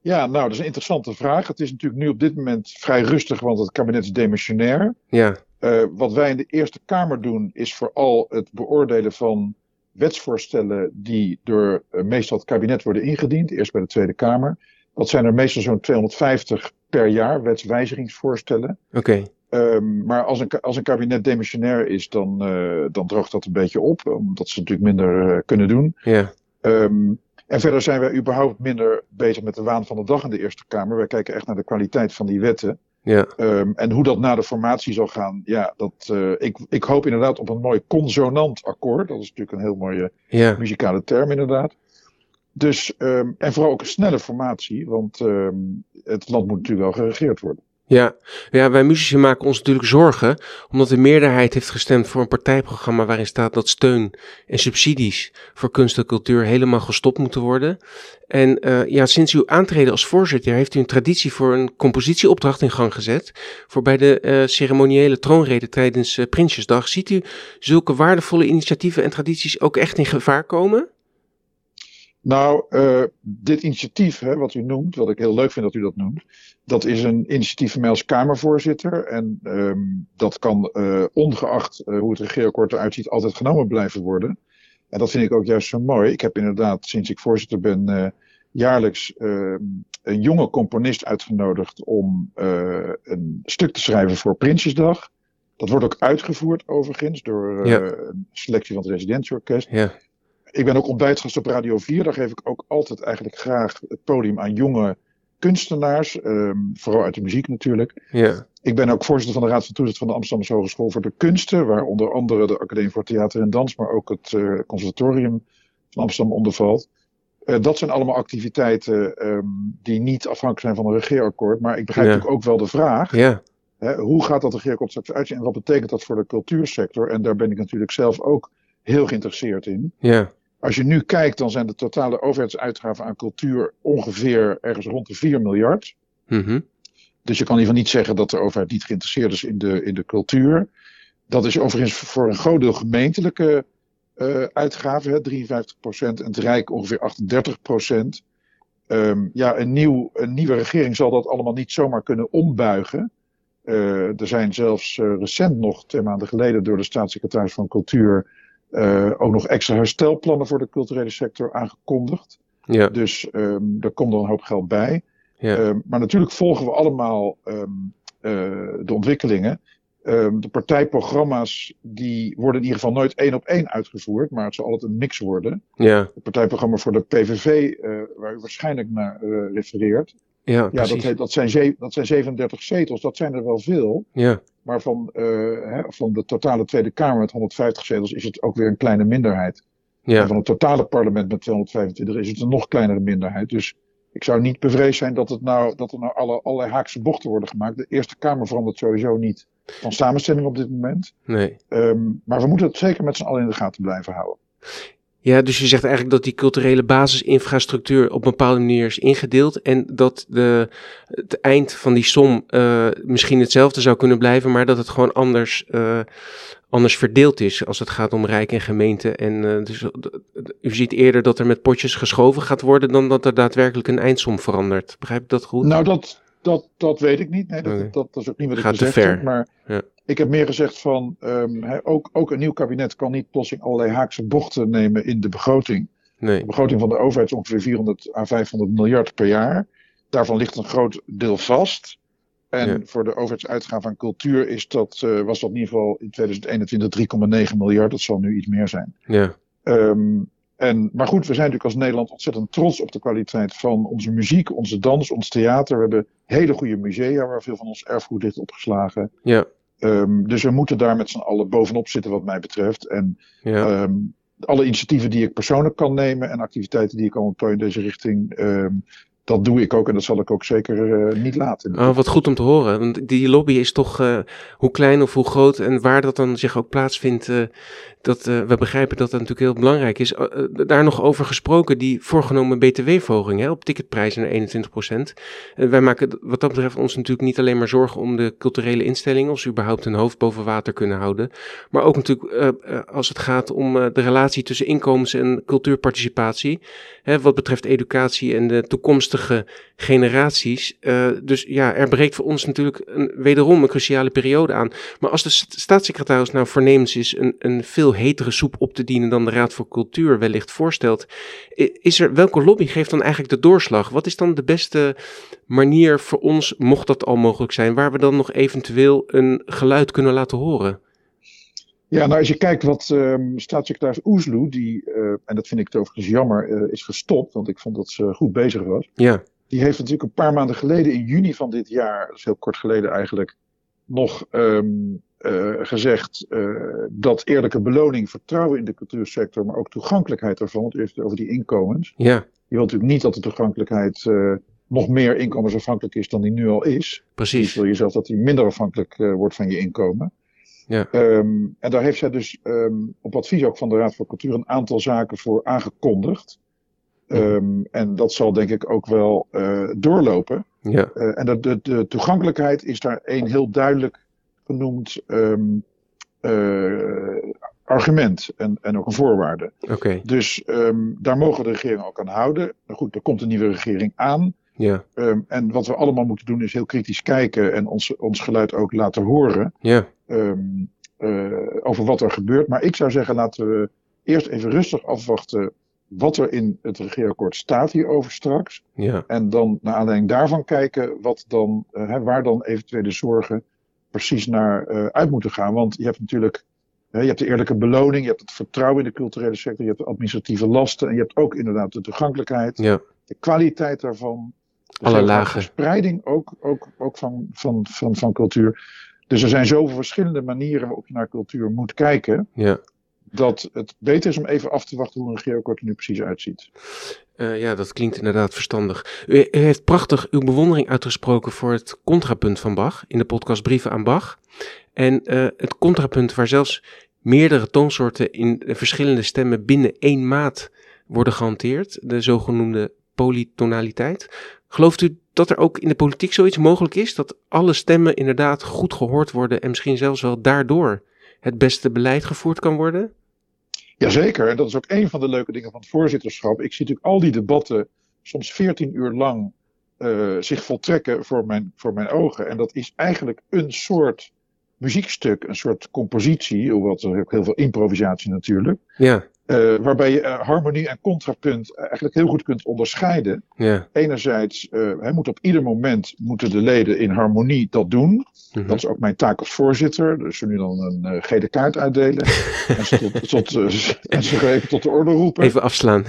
Ja, nou, dat is een interessante vraag. Het is natuurlijk nu op dit moment vrij rustig, want het kabinet is demissionair. Ja, wat wij in de Eerste Kamer doen, is vooral het beoordelen van wetsvoorstellen die door eh, meestal het kabinet worden ingediend. Eerst bij de Tweede Kamer. Dat zijn er meestal zo'n 250 per jaar, wetswijzigingsvoorstellen. oké. Ehm, maar als een, als een kabinet demissionair is, dan, eh, dan droogt dat een beetje op, omdat ze natuurlijk minder eh, kunnen doen. Ja, Ehm, en verder zijn wij überhaupt minder bezig met de waan van de dag in de Eerste Kamer. Wij kijken echt naar de kwaliteit van die wetten. Ja, Ehm, en hoe dat na de formatie zal gaan, ja, dat, eh, ik, ik hoop inderdaad op een mooi consonant akkoord. Dat is natuurlijk een heel mooie ja. muzikale term inderdaad. Dus, ehm, en vooral ook een snelle formatie, want ehm, het land moet natuurlijk wel geregeerd worden. Ja, ja, wij muzici maken ons natuurlijk zorgen, omdat de meerderheid heeft gestemd voor een partijprogramma waarin staat dat steun en subsidies voor kunst en cultuur helemaal gestopt moeten worden. En eh, ja, sinds uw aantreden als voorzitter heeft u een traditie voor een compositieopdracht in gang gezet. Voor bij de eh, ceremoniële troonrede tijdens eh, Prinsjesdag. Ziet u zulke waardevolle initiatieven en tradities ook echt in gevaar komen? Nou, eh, dit initiatief, hè, wat u noemt, wat ik heel leuk vind dat u dat noemt, dat is een initiatief van mij als Kamervoorzitter. En ehm, dat kan, eh, ongeacht eh, hoe het regeerakkoord eruit ziet, altijd genomen blijven worden. En dat vind ik ook juist zo mooi. Ik heb inderdaad, sinds ik voorzitter ben, jaarlijks ehm, een jonge componist uitgenodigd om een stuk te schrijven voor Prinsjesdag. Dat wordt ook uitgevoerd overigens door Ja. een selectie van het residentieorkest. Ja, Ik ben ook ontbijtgast op Radio 4. Daar geef ik ook altijd eigenlijk graag het podium aan jonge kunstenaars. ehm, vooral uit de muziek natuurlijk. ja, Ik ben ook voorzitter van de Raad van Toezicht van de Amsterdamse Hogeschool voor de Kunsten. Waar onder andere de Academie voor Theater en Dans, maar ook het eh, Conservatorium van Amsterdam onder valt. Eh, dat zijn allemaal activiteiten ehm, die niet afhankelijk zijn van een regeerakkoord. Maar ik begrijp Ja. natuurlijk ook wel de vraag. ja, Hè, hoe gaat dat regeerakkoord straks uitzien en wat betekent dat voor de cultuursector? En daar ben ik natuurlijk zelf ook heel geïnteresseerd in. ja, Als je nu kijkt, dan zijn de totale overheidsuitgaven aan cultuur ongeveer ergens rond de 4 miljard. mhm, Dus je kan in ieder geval niet zeggen dat de overheid niet geïnteresseerd is in de, in de cultuur. Dat is overigens voor een groot deel gemeentelijke eh uitgaven, hè, 53% en het Rijk ongeveer 38% Ehm, ja, een, nieuw, een nieuwe regering zal dat allemaal niet zomaar kunnen ombuigen. Eh, er zijn zelfs eh, recent nog, twee maanden geleden, door de staatssecretaris van Cultuur eh, ook nog extra herstelplannen voor de culturele sector aangekondigd. ja, Dus ehm er komt er een hoop geld bij. ja, Ehm, maar natuurlijk volgen we allemaal ehm, eh, de ontwikkelingen. De partijprogramma's die worden in ieder geval nooit één op één uitgevoerd, maar het zal altijd een mix worden. ja, Het partijprogramma voor de PVV, eh, waar u waarschijnlijk naar refereert, ja, ja, dat, dat, zijn ze- dat zijn 37 zetels, dat zijn er wel veel. Ja, Maar van, eh, hè, van de totale Tweede Kamer met 150 zetels is het ook weer een kleine minderheid. En ja, van het totale parlement met 225 is het een nog kleinere minderheid. Dus ik zou niet bevreesd zijn dat, het nou, dat er nou alle, allerlei haakse bochten worden gemaakt. De Eerste Kamer verandert sowieso niet van samenstelling op dit moment. nee. Ehm, maar we moeten het zeker met z'n allen in de gaten blijven houden. Ja, dus je zegt eigenlijk dat die culturele basisinfrastructuur op een bepaalde manier is ingedeeld en dat de, het eind van die som eh, misschien hetzelfde zou kunnen blijven, maar dat het gewoon anders, eh, anders verdeeld is als het gaat om Rijk en gemeente. En eh, dus, u ziet eerder dat er met potjes geschoven gaat worden dan dat er daadwerkelijk een eindsom verandert. Begrijp ik dat goed? Nou, dat, dat, dat weet ik niet. Nee, dat, dat, dat is ook niet wat ik Gaat te ver. heb. Maar Ja. Ik heb meer gezegd van, ehm, ook, ook een nieuw kabinet kan niet plotseling allerlei haakse bochten nemen in de begroting. Nee. De begroting van de overheid is ongeveer 400 à 500 miljard per jaar. Daarvan ligt een groot deel vast. En Ja. voor de overheidsuitgaven aan cultuur is dat, eh, was dat in ieder geval in 2021 3,9 miljard. Dat zal nu iets meer zijn. Ja, Ehm, en, maar goed, we zijn natuurlijk als Nederland ontzettend trots op de kwaliteit van onze muziek, onze dans, ons theater. We hebben hele goede musea waar veel van ons erfgoed ligt opgeslagen. ja, Ehm, dus we moeten daar met z'n allen bovenop zitten wat mij betreft. En ja. Ehm, alle initiatieven die ik persoonlijk kan nemen en activiteiten die ik kan ontplooien in deze richting, ehm, dat doe ik ook en dat zal ik ook zeker eh, niet laten. Oh, wat goed om te horen. Want die lobby is toch, eh, hoe klein of hoe groot en waar dat dan zich ook plaatsvindt, eh, dat, we begrijpen dat dat natuurlijk heel belangrijk is. Daar nog over gesproken, die voorgenomen btw-verhoging op ticketprijzen naar 21%. Eh, wij maken wat dat betreft ons natuurlijk niet alleen maar zorgen om de culturele instellingen, of ze überhaupt hun hoofd boven water kunnen houden. Maar ook natuurlijk als het gaat om de relatie tussen inkomens en cultuurparticipatie. Hè, wat betreft educatie en de toekomstige generaties. Eh, dus ja, er breekt voor ons natuurlijk een, wederom een cruciale periode aan. Maar als de st- staatssecretaris nou voornemens is een, een veel hetere soep op te dienen dan de Raad voor Cultuur wellicht voorstelt, is er, welke lobby geeft dan eigenlijk de doorslag? Wat is dan de beste manier voor ons, mocht dat al mogelijk zijn, waar we dan nog eventueel een geluid kunnen laten horen? Ja, nou als je kijkt wat ehm, staatssecretaris Oesloe, die, eh, en dat vind ik het overigens jammer, eh, is gestopt, want ik vond dat ze goed bezig was. Ja, Die heeft natuurlijk een paar maanden geleden, in juni van dit jaar, dat is heel kort geleden eigenlijk, nog ehm, eh, gezegd dat eerlijke beloning, vertrouwen in de cultuursector, maar ook toegankelijkheid ervan, want u heeft het over die inkomens. ja, Je wilt natuurlijk niet dat de toegankelijkheid nog meer inkomensafhankelijk is dan die nu al is. Dus precies. wil je zelf dat die minder afhankelijk wordt van je inkomen. Ja. Ehm, en daar heeft zij dus ehm, op advies ook van de Raad voor Cultuur een aantal zaken voor aangekondigd. Ehm, en dat zal denk ik ook wel eh, doorlopen. Ja, Eh, en de, de, de toegankelijkheid is daar één heel duidelijk genoemd eh, argument en, en ook een voorwaarde. Oké, Dus daar mogen de regeringen ook aan houden. Nou goed, er komt een nieuwe regering aan. ja, en wat we allemaal moeten doen is heel kritisch kijken en ons, ons geluid ook laten horen ja, ehm, eh, over wat er gebeurt. Maar ik zou zeggen, laten we eerst even rustig afwachten wat er in het regeerakkoord staat hierover straks. ja, En dan naar aanleiding daarvan kijken wat dan, eh, hè, waar dan eventuele zorgen precies naar eh, uit moeten gaan. Want je hebt natuurlijk hè, je hebt de eerlijke beloning, je hebt het vertrouwen in de culturele sector, je hebt de administratieve lasten en je hebt ook inderdaad de toegankelijkheid, ja. de kwaliteit daarvan. Dus Alle lagen. Verspreiding ook, ook, ook van, van, van, van cultuur. Dus er zijn zoveel verschillende manieren waarop je naar cultuur moet kijken. ja. Dat het beter is om even af te wachten hoe een regeerakkoord er nu precies uitziet. Eh, ja, dat klinkt inderdaad verstandig. U, u heeft prachtig uw bewondering uitgesproken voor het contrapunt van Bach in de podcast Brieven aan Bach. En eh, het contrapunt waar zelfs meerdere toonsoorten in verschillende stemmen binnen één maat worden gehanteerd, de zogenoemde polytonaliteit. Gelooft u dat er ook in de politiek zoiets mogelijk is, dat alle stemmen inderdaad goed gehoord worden en misschien zelfs wel daardoor het beste beleid gevoerd kan worden? Jazeker, en dat is ook een van de leuke dingen van het voorzitterschap. Ik zie natuurlijk al die debatten soms 14 uur lang eh, zich voltrekken voor mijn, voor mijn ogen. En dat is eigenlijk een soort muziekstuk, een soort compositie, hoewel er ook heel veel improvisatie natuurlijk. Ja, eh, waarbij je eh, harmonie en contrapunt eigenlijk heel goed kunt onderscheiden. ja. Enerzijds uh, hij moet op ieder moment moeten de leden in harmonie dat doen. mhm. Dat is ook mijn taak als voorzitter. Dus ze nu dan een gele kaart uitdelen. en, ze tot, tot, en ze even tot de orde roepen. Even afslaan.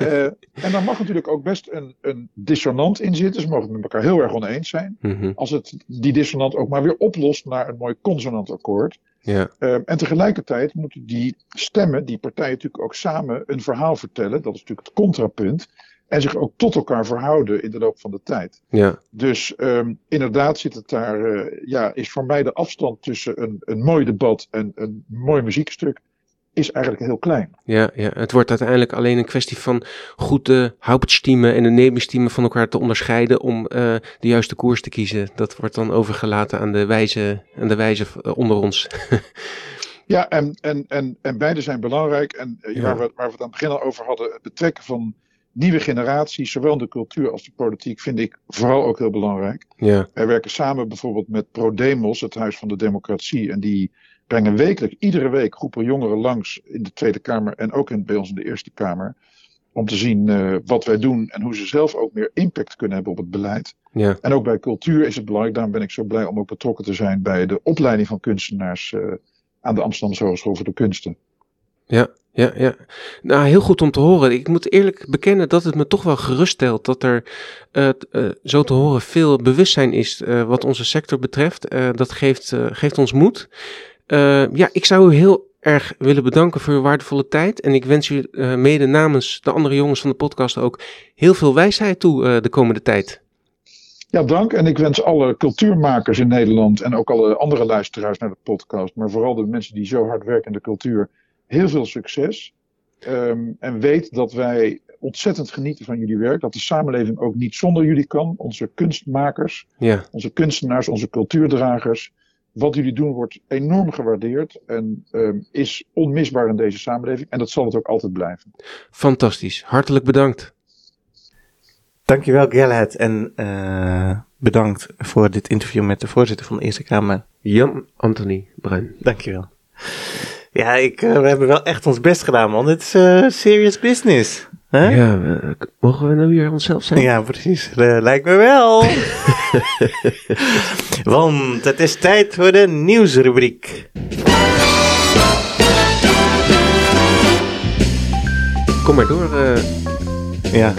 Uh, en daar mag natuurlijk ook best een, een dissonant in zitten. Ze mogen het met elkaar heel erg oneens zijn. Mhm. Als het die dissonant ook maar weer oplost naar een mooi consonant akkoord. Ja, en tegelijkertijd moeten die stemmen, die partijen natuurlijk ook samen een verhaal vertellen. Dat is natuurlijk het contrapunt. En zich ook tot elkaar verhouden in de loop van de tijd. ja, Dus um, inderdaad zit het daar, uh, ja, is voor mij de afstand tussen een, een mooi debat en een mooi muziekstuk, is eigenlijk heel klein. ja, ja. Het wordt uiteindelijk alleen een kwestie van goed de Hauptstimmen en de Nebenstimmen van elkaar te onderscheiden om uh, de juiste koers te kiezen. Dat wordt dan overgelaten aan de wijze, aan de wijze uh, onder ons. ja, en, en, en, en beide zijn belangrijk. En uh, ja. waar, we, waar we het aan het begin al over hadden, het betrekken van nieuwe generaties, zowel in de cultuur als de politiek, vind ik vooral ook heel belangrijk. Ja. Wij werken samen bijvoorbeeld met ProDemos, het Huis van de Democratie. En die brengen wekelijks, iedere week, groepen jongeren langs in de Tweede Kamer en ook in, bij ons in de Eerste Kamer. Om te zien uh, wat wij doen en hoe ze zelf ook meer impact kunnen hebben op het beleid. Ja. En ook bij cultuur is het belangrijk. Daarom ben ik zo blij om ook betrokken te zijn bij de opleiding van kunstenaars uh, aan de Amsterdamse Hogeschool voor de Kunsten. Ja, ja, ja. Nou, heel goed om te horen. Ik moet eerlijk bekennen dat het me toch wel geruststelt dat er uh, uh, zo te horen veel bewustzijn is uh, wat onze sector betreft. dat geeft, geeft ons moed. Ja, ik zou u heel erg willen bedanken voor uw waardevolle tijd. En ik wens u mede namens de andere jongens van de podcast ook heel veel wijsheid toe de komende tijd. Ja, dank. En ik wens alle cultuurmakers in Nederland en ook alle andere luisteraars naar de podcast, maar vooral de mensen die zo hard werken in de cultuur, heel veel succes. Um, en weet dat wij ontzettend genieten van jullie werk. Dat de samenleving ook niet zonder jullie kan. Onze kunstmakers, ja. onze kunstenaars, onze cultuurdragers. Wat jullie doen wordt enorm gewaardeerd en um, is onmisbaar in deze samenleving. En dat zal het ook altijd blijven. Fantastisch. Hartelijk bedankt. Dankjewel, Gerhard. En uh, bedankt voor dit interview met de voorzitter van de Eerste Kamer. Jan Anthony Bruin. Dankjewel. Ja, ik, uh, we hebben wel echt ons best gedaan, man. Dit is uh, serious business. Ja, uh, mogen we nou weer onszelf zijn? Ja, precies. lijkt me wel. Want het is tijd voor de nieuwsrubriek. Kom maar door. Ja,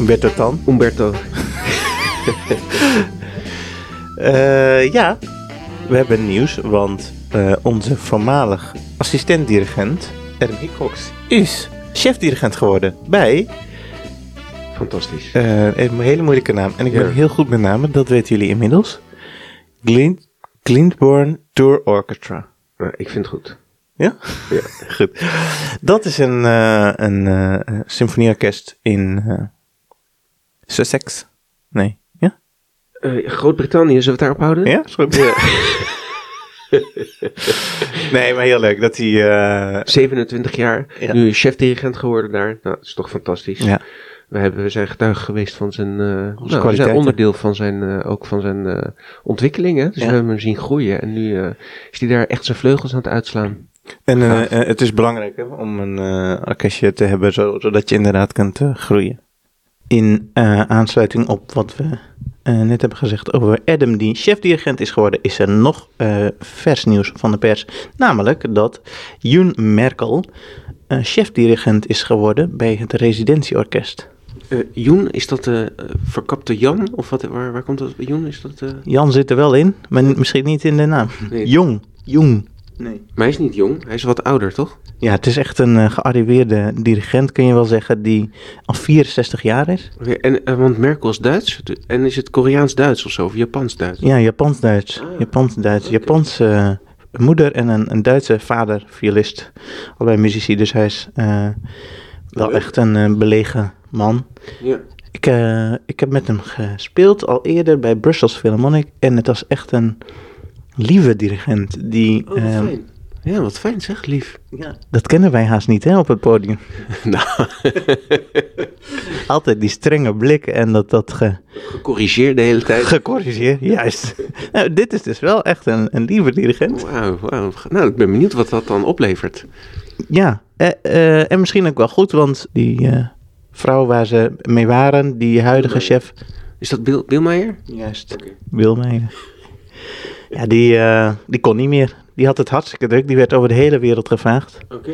Umberto dan. Umberto. ja, we hebben nieuws, want uh, onze voormalig assistent-dirigent, Cox, is chef-dirigent geworden bij... Fantastisch. Uh, een hele moeilijke naam. En ik ben ja. heel goed met namen, dat weten jullie inmiddels. Glint, Glintborn Tour Orchestra. Ja, ik vind het goed. Ja? Ja. goed. Dat is een, uh, een uh, symfonieorkest in Sussex. Nee, ja? Groot-Brittannië, zullen we het daarop houden? Ja, is goed. Ja. Nee, maar heel leuk dat hij... eh, 27 jaar, Ja. nu chef-dirigent geworden daar. Nou, dat is toch fantastisch. Ja. We, hebben, we zijn getuige geweest van zijn, eh nou, we zijn kwaliteiten. onderdeel van zijn, eh, ook van zijn eh, ontwikkeling. Hè? Dus Ja. we hebben hem zien groeien en nu eh, is hij daar echt zijn vleugels aan het uitslaan. En eh, eh, het is belangrijk hè, om een eh orkestje te hebben, zo, zodat je inderdaad kunt eh, groeien. In eh, aansluiting op wat we eh, net hebben gezegd over Adam, die chefdirigent is geworden, is er nog eh, vers nieuws van de pers. Namelijk dat Jun Merkel eh chefdirigent is geworden bij het residentieorkest. Joen, is dat de verkapte Jan? Of wat, waar, waar komt dat? Joen, is dat... Jan zit er wel in, maar misschien niet in de naam. Nee. Jong, Jong. Nee. Maar hij is niet jong, hij is wat ouder, toch? Ja, het is echt een eh, gearriveerde dirigent, kun je wel zeggen, die al 64 jaar is. Oké, en, eh, want Merkel is Duits. En is het Koreaans-Duits of zo? Of Japans-Duits? Ja, Japans-Duits. Ah, Japans-Duits. Japanse eh, moeder en een, een Duitse vader, violist. Allebei muzici, dus hij is eh, wel Leuk. echt een belegen man. Ja. Ik, eh, ik heb met hem gespeeld al eerder bij Brussels Philharmonic. En het was echt een lieve dirigent. Die, Oh, wat eh, fijn. Ja, wat fijn zeg, lief. ja, dat kennen wij haast niet hè, op het podium. nou, Altijd die strenge blik en dat, dat ge, gecorrigeerd de hele tijd. gecorrigeerd. Juist. nou, dit is dus wel echt een, een lieve dirigent. Wauw, wauw. Nou, ik ben benieuwd wat dat dan oplevert. Ja, eh, eh, en misschien ook wel goed, want die eh, vrouw waar ze mee waren, die huidige chef. Is dat Bill, Billmeijer? Juist. Wilmeijer. Ja, die, eh, die kon niet meer. Die had het hartstikke druk. Die werd over de hele wereld gevraagd. Oké.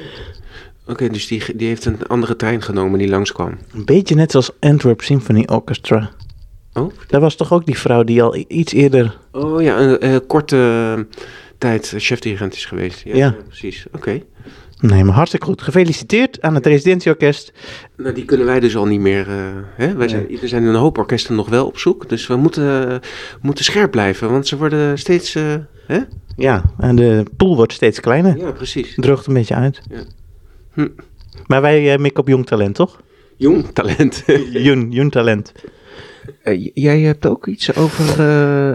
Oké, dus die, die heeft een andere trein genomen die langskwam. Een beetje net zoals Antwerp Symphony Orchestra. Oh? Daar was toch ook die vrouw die al iets eerder... Oh ja, een eh, korte tijd chefdirigent is geweest. Ja, Ja. precies. Oké. Nee, maar hartstikke goed. Gefeliciteerd aan het residentieorkest. Nou, die kunnen wij dus al niet meer. eh, hè? Wij zijn, Er zijn een hoop orkesten nog wel op zoek. Dus we moeten, eh, moeten scherp blijven, want ze worden steeds. eh, hè? Ja, en de pool wordt steeds kleiner. Ja, precies. Droogt een beetje uit. Ja. Hm. Maar wij eh, mikken op jong talent, toch? Jong talent. Jong, jong talent. Jij hebt ook iets over eh,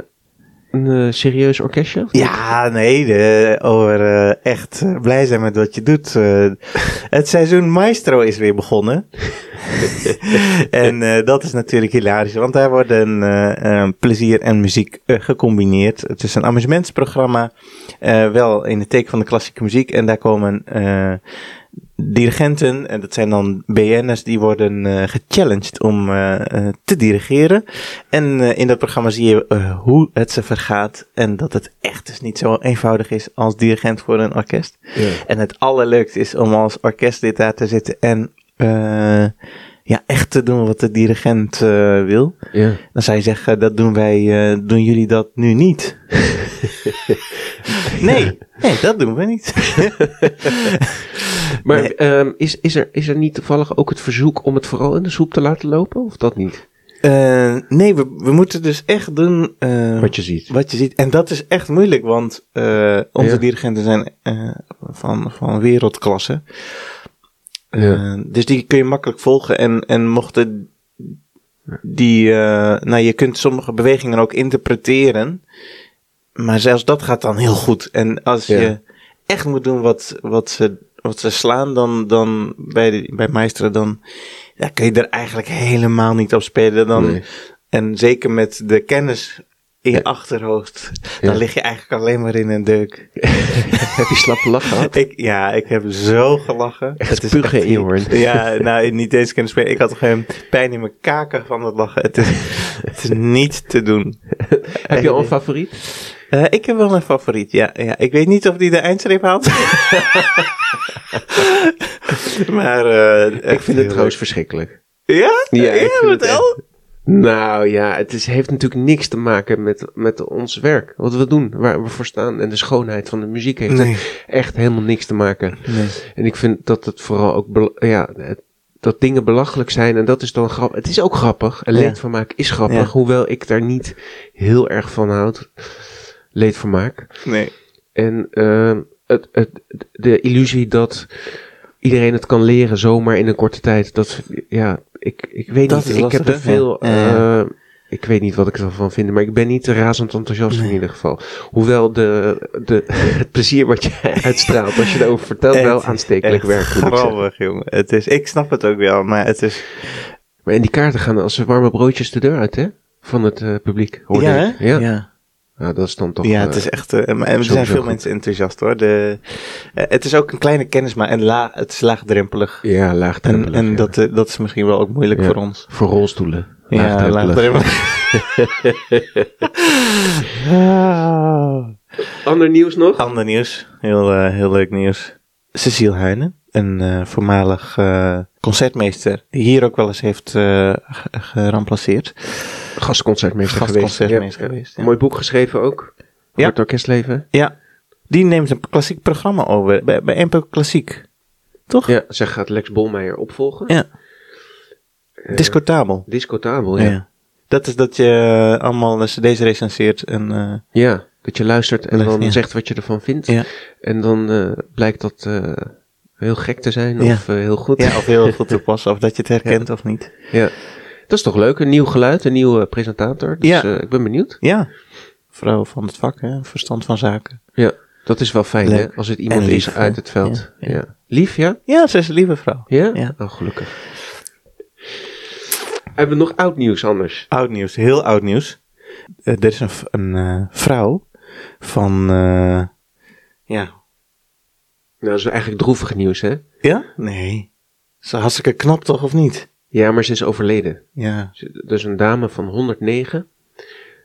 een eh, serieus orkestje? Ja, nee, de, over eh, echt eh, blij zijn met wat je doet. Het seizoen Maestro is weer begonnen. en dat is natuurlijk hilarisch, want daar worden plezier en muziek gecombineerd. Het is een amusementsprogramma, wel in het teken van de klassieke muziek. En daar komen dirigenten, en dat zijn dan BN'ers, die worden eh, gechallenged om eh, eh, te dirigeren. En in dat programma zie je hoe het ze vergaat. En dat het echt dus niet zo eenvoudig is als dirigent voor een orkest. Ja. En het allerleukste is om als orkestlid daar te zitten en ja, echt te doen wat de dirigent wil. Ja. Dan zou je zeggen, dat doen wij, doen jullie dat nu niet? nee, nee, dat doen we niet. Maar Nee. ehm, is, is, er, is er niet toevallig ook het verzoek om het vooral in de soep te laten lopen? Of dat niet? Eh, nee, we, we moeten dus echt doen eh, Wat je ziet. wat je ziet. En dat is echt moeilijk, want eh, onze Ja. dirigenten zijn van, van wereldklasse. Ja. Dus die kun je makkelijk volgen. En, en mochten die, nou je kunt sommige bewegingen ook interpreteren. Maar zelfs dat gaat dan heel goed. En als Ja. je echt moet doen wat, wat, ze, wat ze slaan, dan, dan bij, de, bij Meisteren, dan ja, kun je er eigenlijk helemaal niet op spelen. Dan, Nee. En zeker met de kennis in je Ja. achterhoofd, dan Ja. lig je eigenlijk alleen maar in een deuk. Heb je slappe lach gehad? Ik, ja, ik heb zo gelachen. Echt in je hoorn. Ja, nou, niet eens kunnen spelen. Ik had gewoon pijn in mijn kaken van het lachen. Het is, het is niet te doen. Heb je al een favoriet? Eh, ik heb wel een favoriet, ja, ja. Ik weet niet of die de eindstreep haalt. maar eh, Ik vind het trouwens verschrikkelijk. Ja? Ja, ik vind het vertel. Nou ja, het is, heeft natuurlijk niks te maken met, met ons werk. Wat we doen, waar we voor staan. En de schoonheid van de muziek heeft Nee. echt helemaal niks te maken. Nee. En ik vind dat het vooral ook, ja, het- dat dingen belachelijk zijn. En dat is dan grappig. Het is ook grappig. En Ja. leedvermaak is grappig. Ja. Hoewel ik daar niet heel erg van houd. Leedvermaak. Nee. En ehm, het, het, de illusie dat iedereen het kan leren zomaar in een korte tijd. Dat, ja, ik, ik weet Dat niet. Ik heb er veel eh, ik weet niet wat ik ervan vind, maar ik ben niet razend enthousiast in ieder geval. Hoewel de, de, het plezier wat je uitstraalt als je erover vertelt wel aanstekelijk werkt. Grappig, jongen. Het is, ik snap het ook wel, maar het is... Maar en die kaarten gaan als warme broodjes de deur uit, hè? Van het eh, publiek. hoorde ja? Ja. ja. Ja, dat is dan toch... ja, eh, het is echt. eh, en er zijn veel goed. mensen enthousiast hoor. De, eh, het is ook een kleine kennis, maar en la, het is laagdrempelig. Ja, En, laagdrempelig. en ja. dat, eh, dat is misschien wel ook moeilijk Ja. voor ons. Voor rolstoelen. Ja, laagdrempelig. Ah. Ander nieuws nog? Ander nieuws, heel, eh, heel leuk nieuws. Cecile Heijnen, een eh, voormalig eh, concertmeester, die hier ook wel eens heeft eh, Gastconcertmeester geweest. Gastconcertmeester geweest, ja. Mooi boek geschreven ook. Ja. Het orkestleven. Ja, die neemt een klassiek programma over bij, bij NPO Klassiek. Toch? Ja, zij gaat Lex Bolmeijer opvolgen. Ja. Eh, Discotabel. Discotabel, Ja. ja. Dat is dat je eh, allemaal cd's recenseert en... eh, Ja, dat je luistert en dan ja. zegt wat je ervan vindt. Ja. En dan blijkt dat heel gek te zijn of heel goed. ja, of heel goed toepassen, of dat je het herkent of niet. Ja. Dat is toch leuk, een nieuw geluid, een nieuwe presentator. Dus Ja. eh, ik ben benieuwd. Ja, vrouw van het vak, hè? verstand van zaken. Ja, dat is wel fijn Leuk. hè, als het iemand lief, is uit het veld. Ja, Ja, ja. Lief, ja? Ja, ze is een lieve vrouw. Ja? Ja. Oh, gelukkig. Hebben we nog oud nieuws anders? Oud nieuws, heel oud nieuws. Eh, er is een, een eh, vrouw van, eh, ja. Nou, dat is eigenlijk droevig nieuws, hè? Ja? Nee. Ze hartstikke knap toch, of niet? Ja, maar ze is overleden. Ja. Is een dame van 109.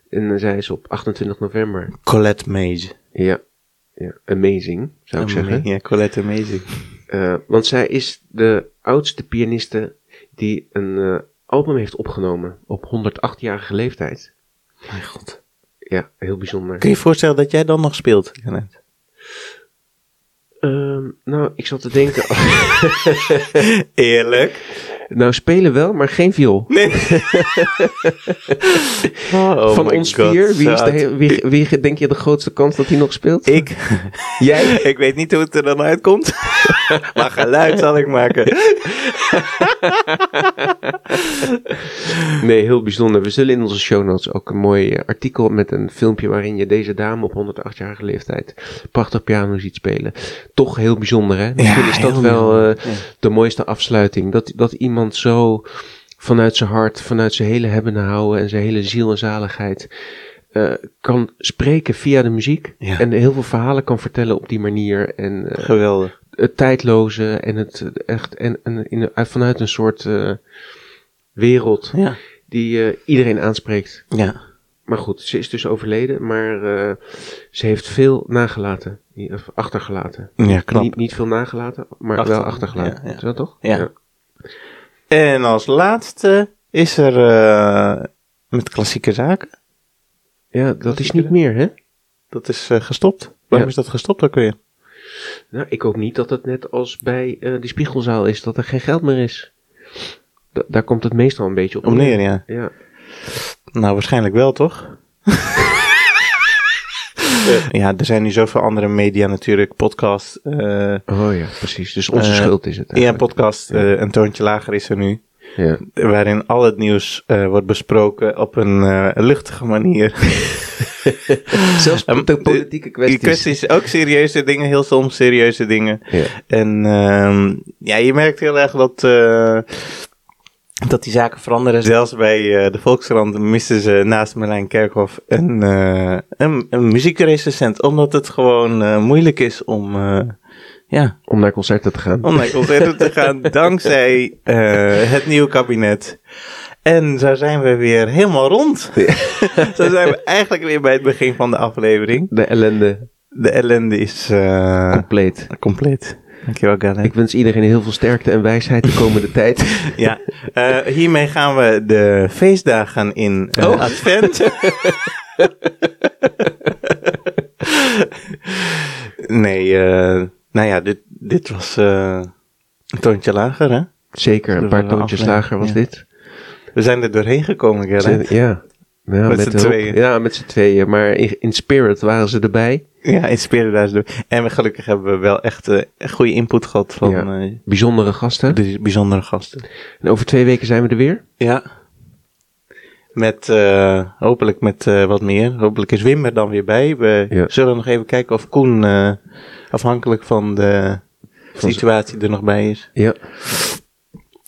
En zij is op 28 november. Colette Mage. Ja, ja amazing, zou ik zeggen. Ja, Colette Amazing. Eh, want zij is de oudste pianiste die een eh, album heeft opgenomen op 108-jarige leeftijd. Mijn god. Ja, heel bijzonder. Kun je je voorstellen dat jij dan nog speelt, Janet? Ehm, nou, ik zat te denken. Eerlijk? Nou, spelen wel, maar geen viool. Nee. oh Van ons vier, wie, is de wie, wie denk je de grootste kans dat hij nog speelt? Ik. Jij? ik weet niet hoe het er dan uitkomt. maar geluid zal ik maken. Nee, heel bijzonder. We zullen in onze show notes ook een mooi eh, artikel met een filmpje waarin je deze dame op 108-jarige leeftijd prachtig piano ziet spelen. Toch heel bijzonder, hè? Misschien is dat wel eh, Ja. de mooiste afsluiting. Dat, dat iemand zo vanuit zijn hart, vanuit zijn hele hebben en houden en zijn hele ziel en zaligheid eh, kan spreken via de muziek. Ja. En heel veel verhalen kan vertellen op die manier. En eh, Geweldig. het tijdloze en het echt en, en in, uit- vanuit een soort eh, wereld Ja. die iedereen aanspreekt. Ja. Maar goed, ze is dus overleden, maar ze heeft veel nagelaten, of achtergelaten. Ja, knap. Niet, niet veel nagelaten, maar Achter- wel achtergelaten. ja, ja. Is dat toch? Ja. En als laatste is er eh, met klassieke zaken. Ja, dat is niet meer, hè? Dat is eh, gestopt. Waarom Ja. is dat gestopt ook weer? Nou, ik hoop niet dat het net als bij eh die spiegelzaal is, dat er geen geld meer is. Da- daar komt het meestal een beetje op Om neer, ja. Ja. Nou, waarschijnlijk wel, toch? ja, er zijn nu zoveel andere media natuurlijk. Podcast. eh, Oh ja, precies. Dus onze Eh, schuld is het ja, podcast. eh, een toontje lager is er nu. Ja. Waarin al het nieuws wordt besproken op een luchtige manier. Zelfs Ehm, de politieke kwesties. Kwesties, ook serieuze dingen, heel soms serieuze dingen. Ja. En ehm, ja, je merkt heel erg dat, dat die zaken veranderen. Zelfs bij eh, de Volkskrant missen ze naast Marlijn Kerkhoff een, eh, een, een muziekrecensent. Omdat het gewoon eh, moeilijk is om, eh, ja, Om naar concerten te gaan. om naar concerten te gaan dankzij eh, het nieuwe kabinet. En zo zijn we weer helemaal rond. zo zijn we eigenlijk weer bij het begin van de aflevering. De ellende De ellende is eh, compleet. compleet. Dankjewel, Garnet. Ik wens iedereen heel veel sterkte en wijsheid de komende tijd. Ja, eh, hiermee gaan we de feestdagen in eh, Oh. advent. nee, eh, nou ja, dit, dit was een toontje lager, hè? Zeker, een paar toontjes lager was ja. dit. We zijn er doorheen gekomen, Gerrit. Ja. ja Met z'n de hulp- tweeën. Ja, met z'n tweeën. Maar in, in spirit waren ze erbij. Ja, inspireerde daar door. En we, gelukkig hebben we wel echt eh, goede input gehad van Ja. eh, Bijzondere gasten. de bijzondere gasten. En over twee weken zijn we er weer. Ja. Met, eh, hopelijk met wat meer. Hopelijk is Wim er dan weer bij. We Ja. zullen nog even kijken of Koen, afhankelijk van de situatie, er nog bij is. Ja,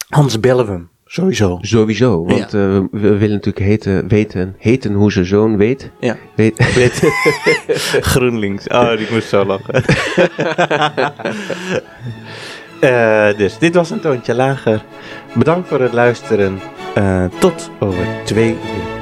Anders bellen we hem. Sowieso. sowieso. Want eh, we, we willen natuurlijk heten, weten, heten hoe zijn zoon weet. Ja. weet GroenLinks. Oh, die moest zo lachen. Eh, dus dit was een toontje lager. Bedankt voor het luisteren. Eh, tot over twee weken.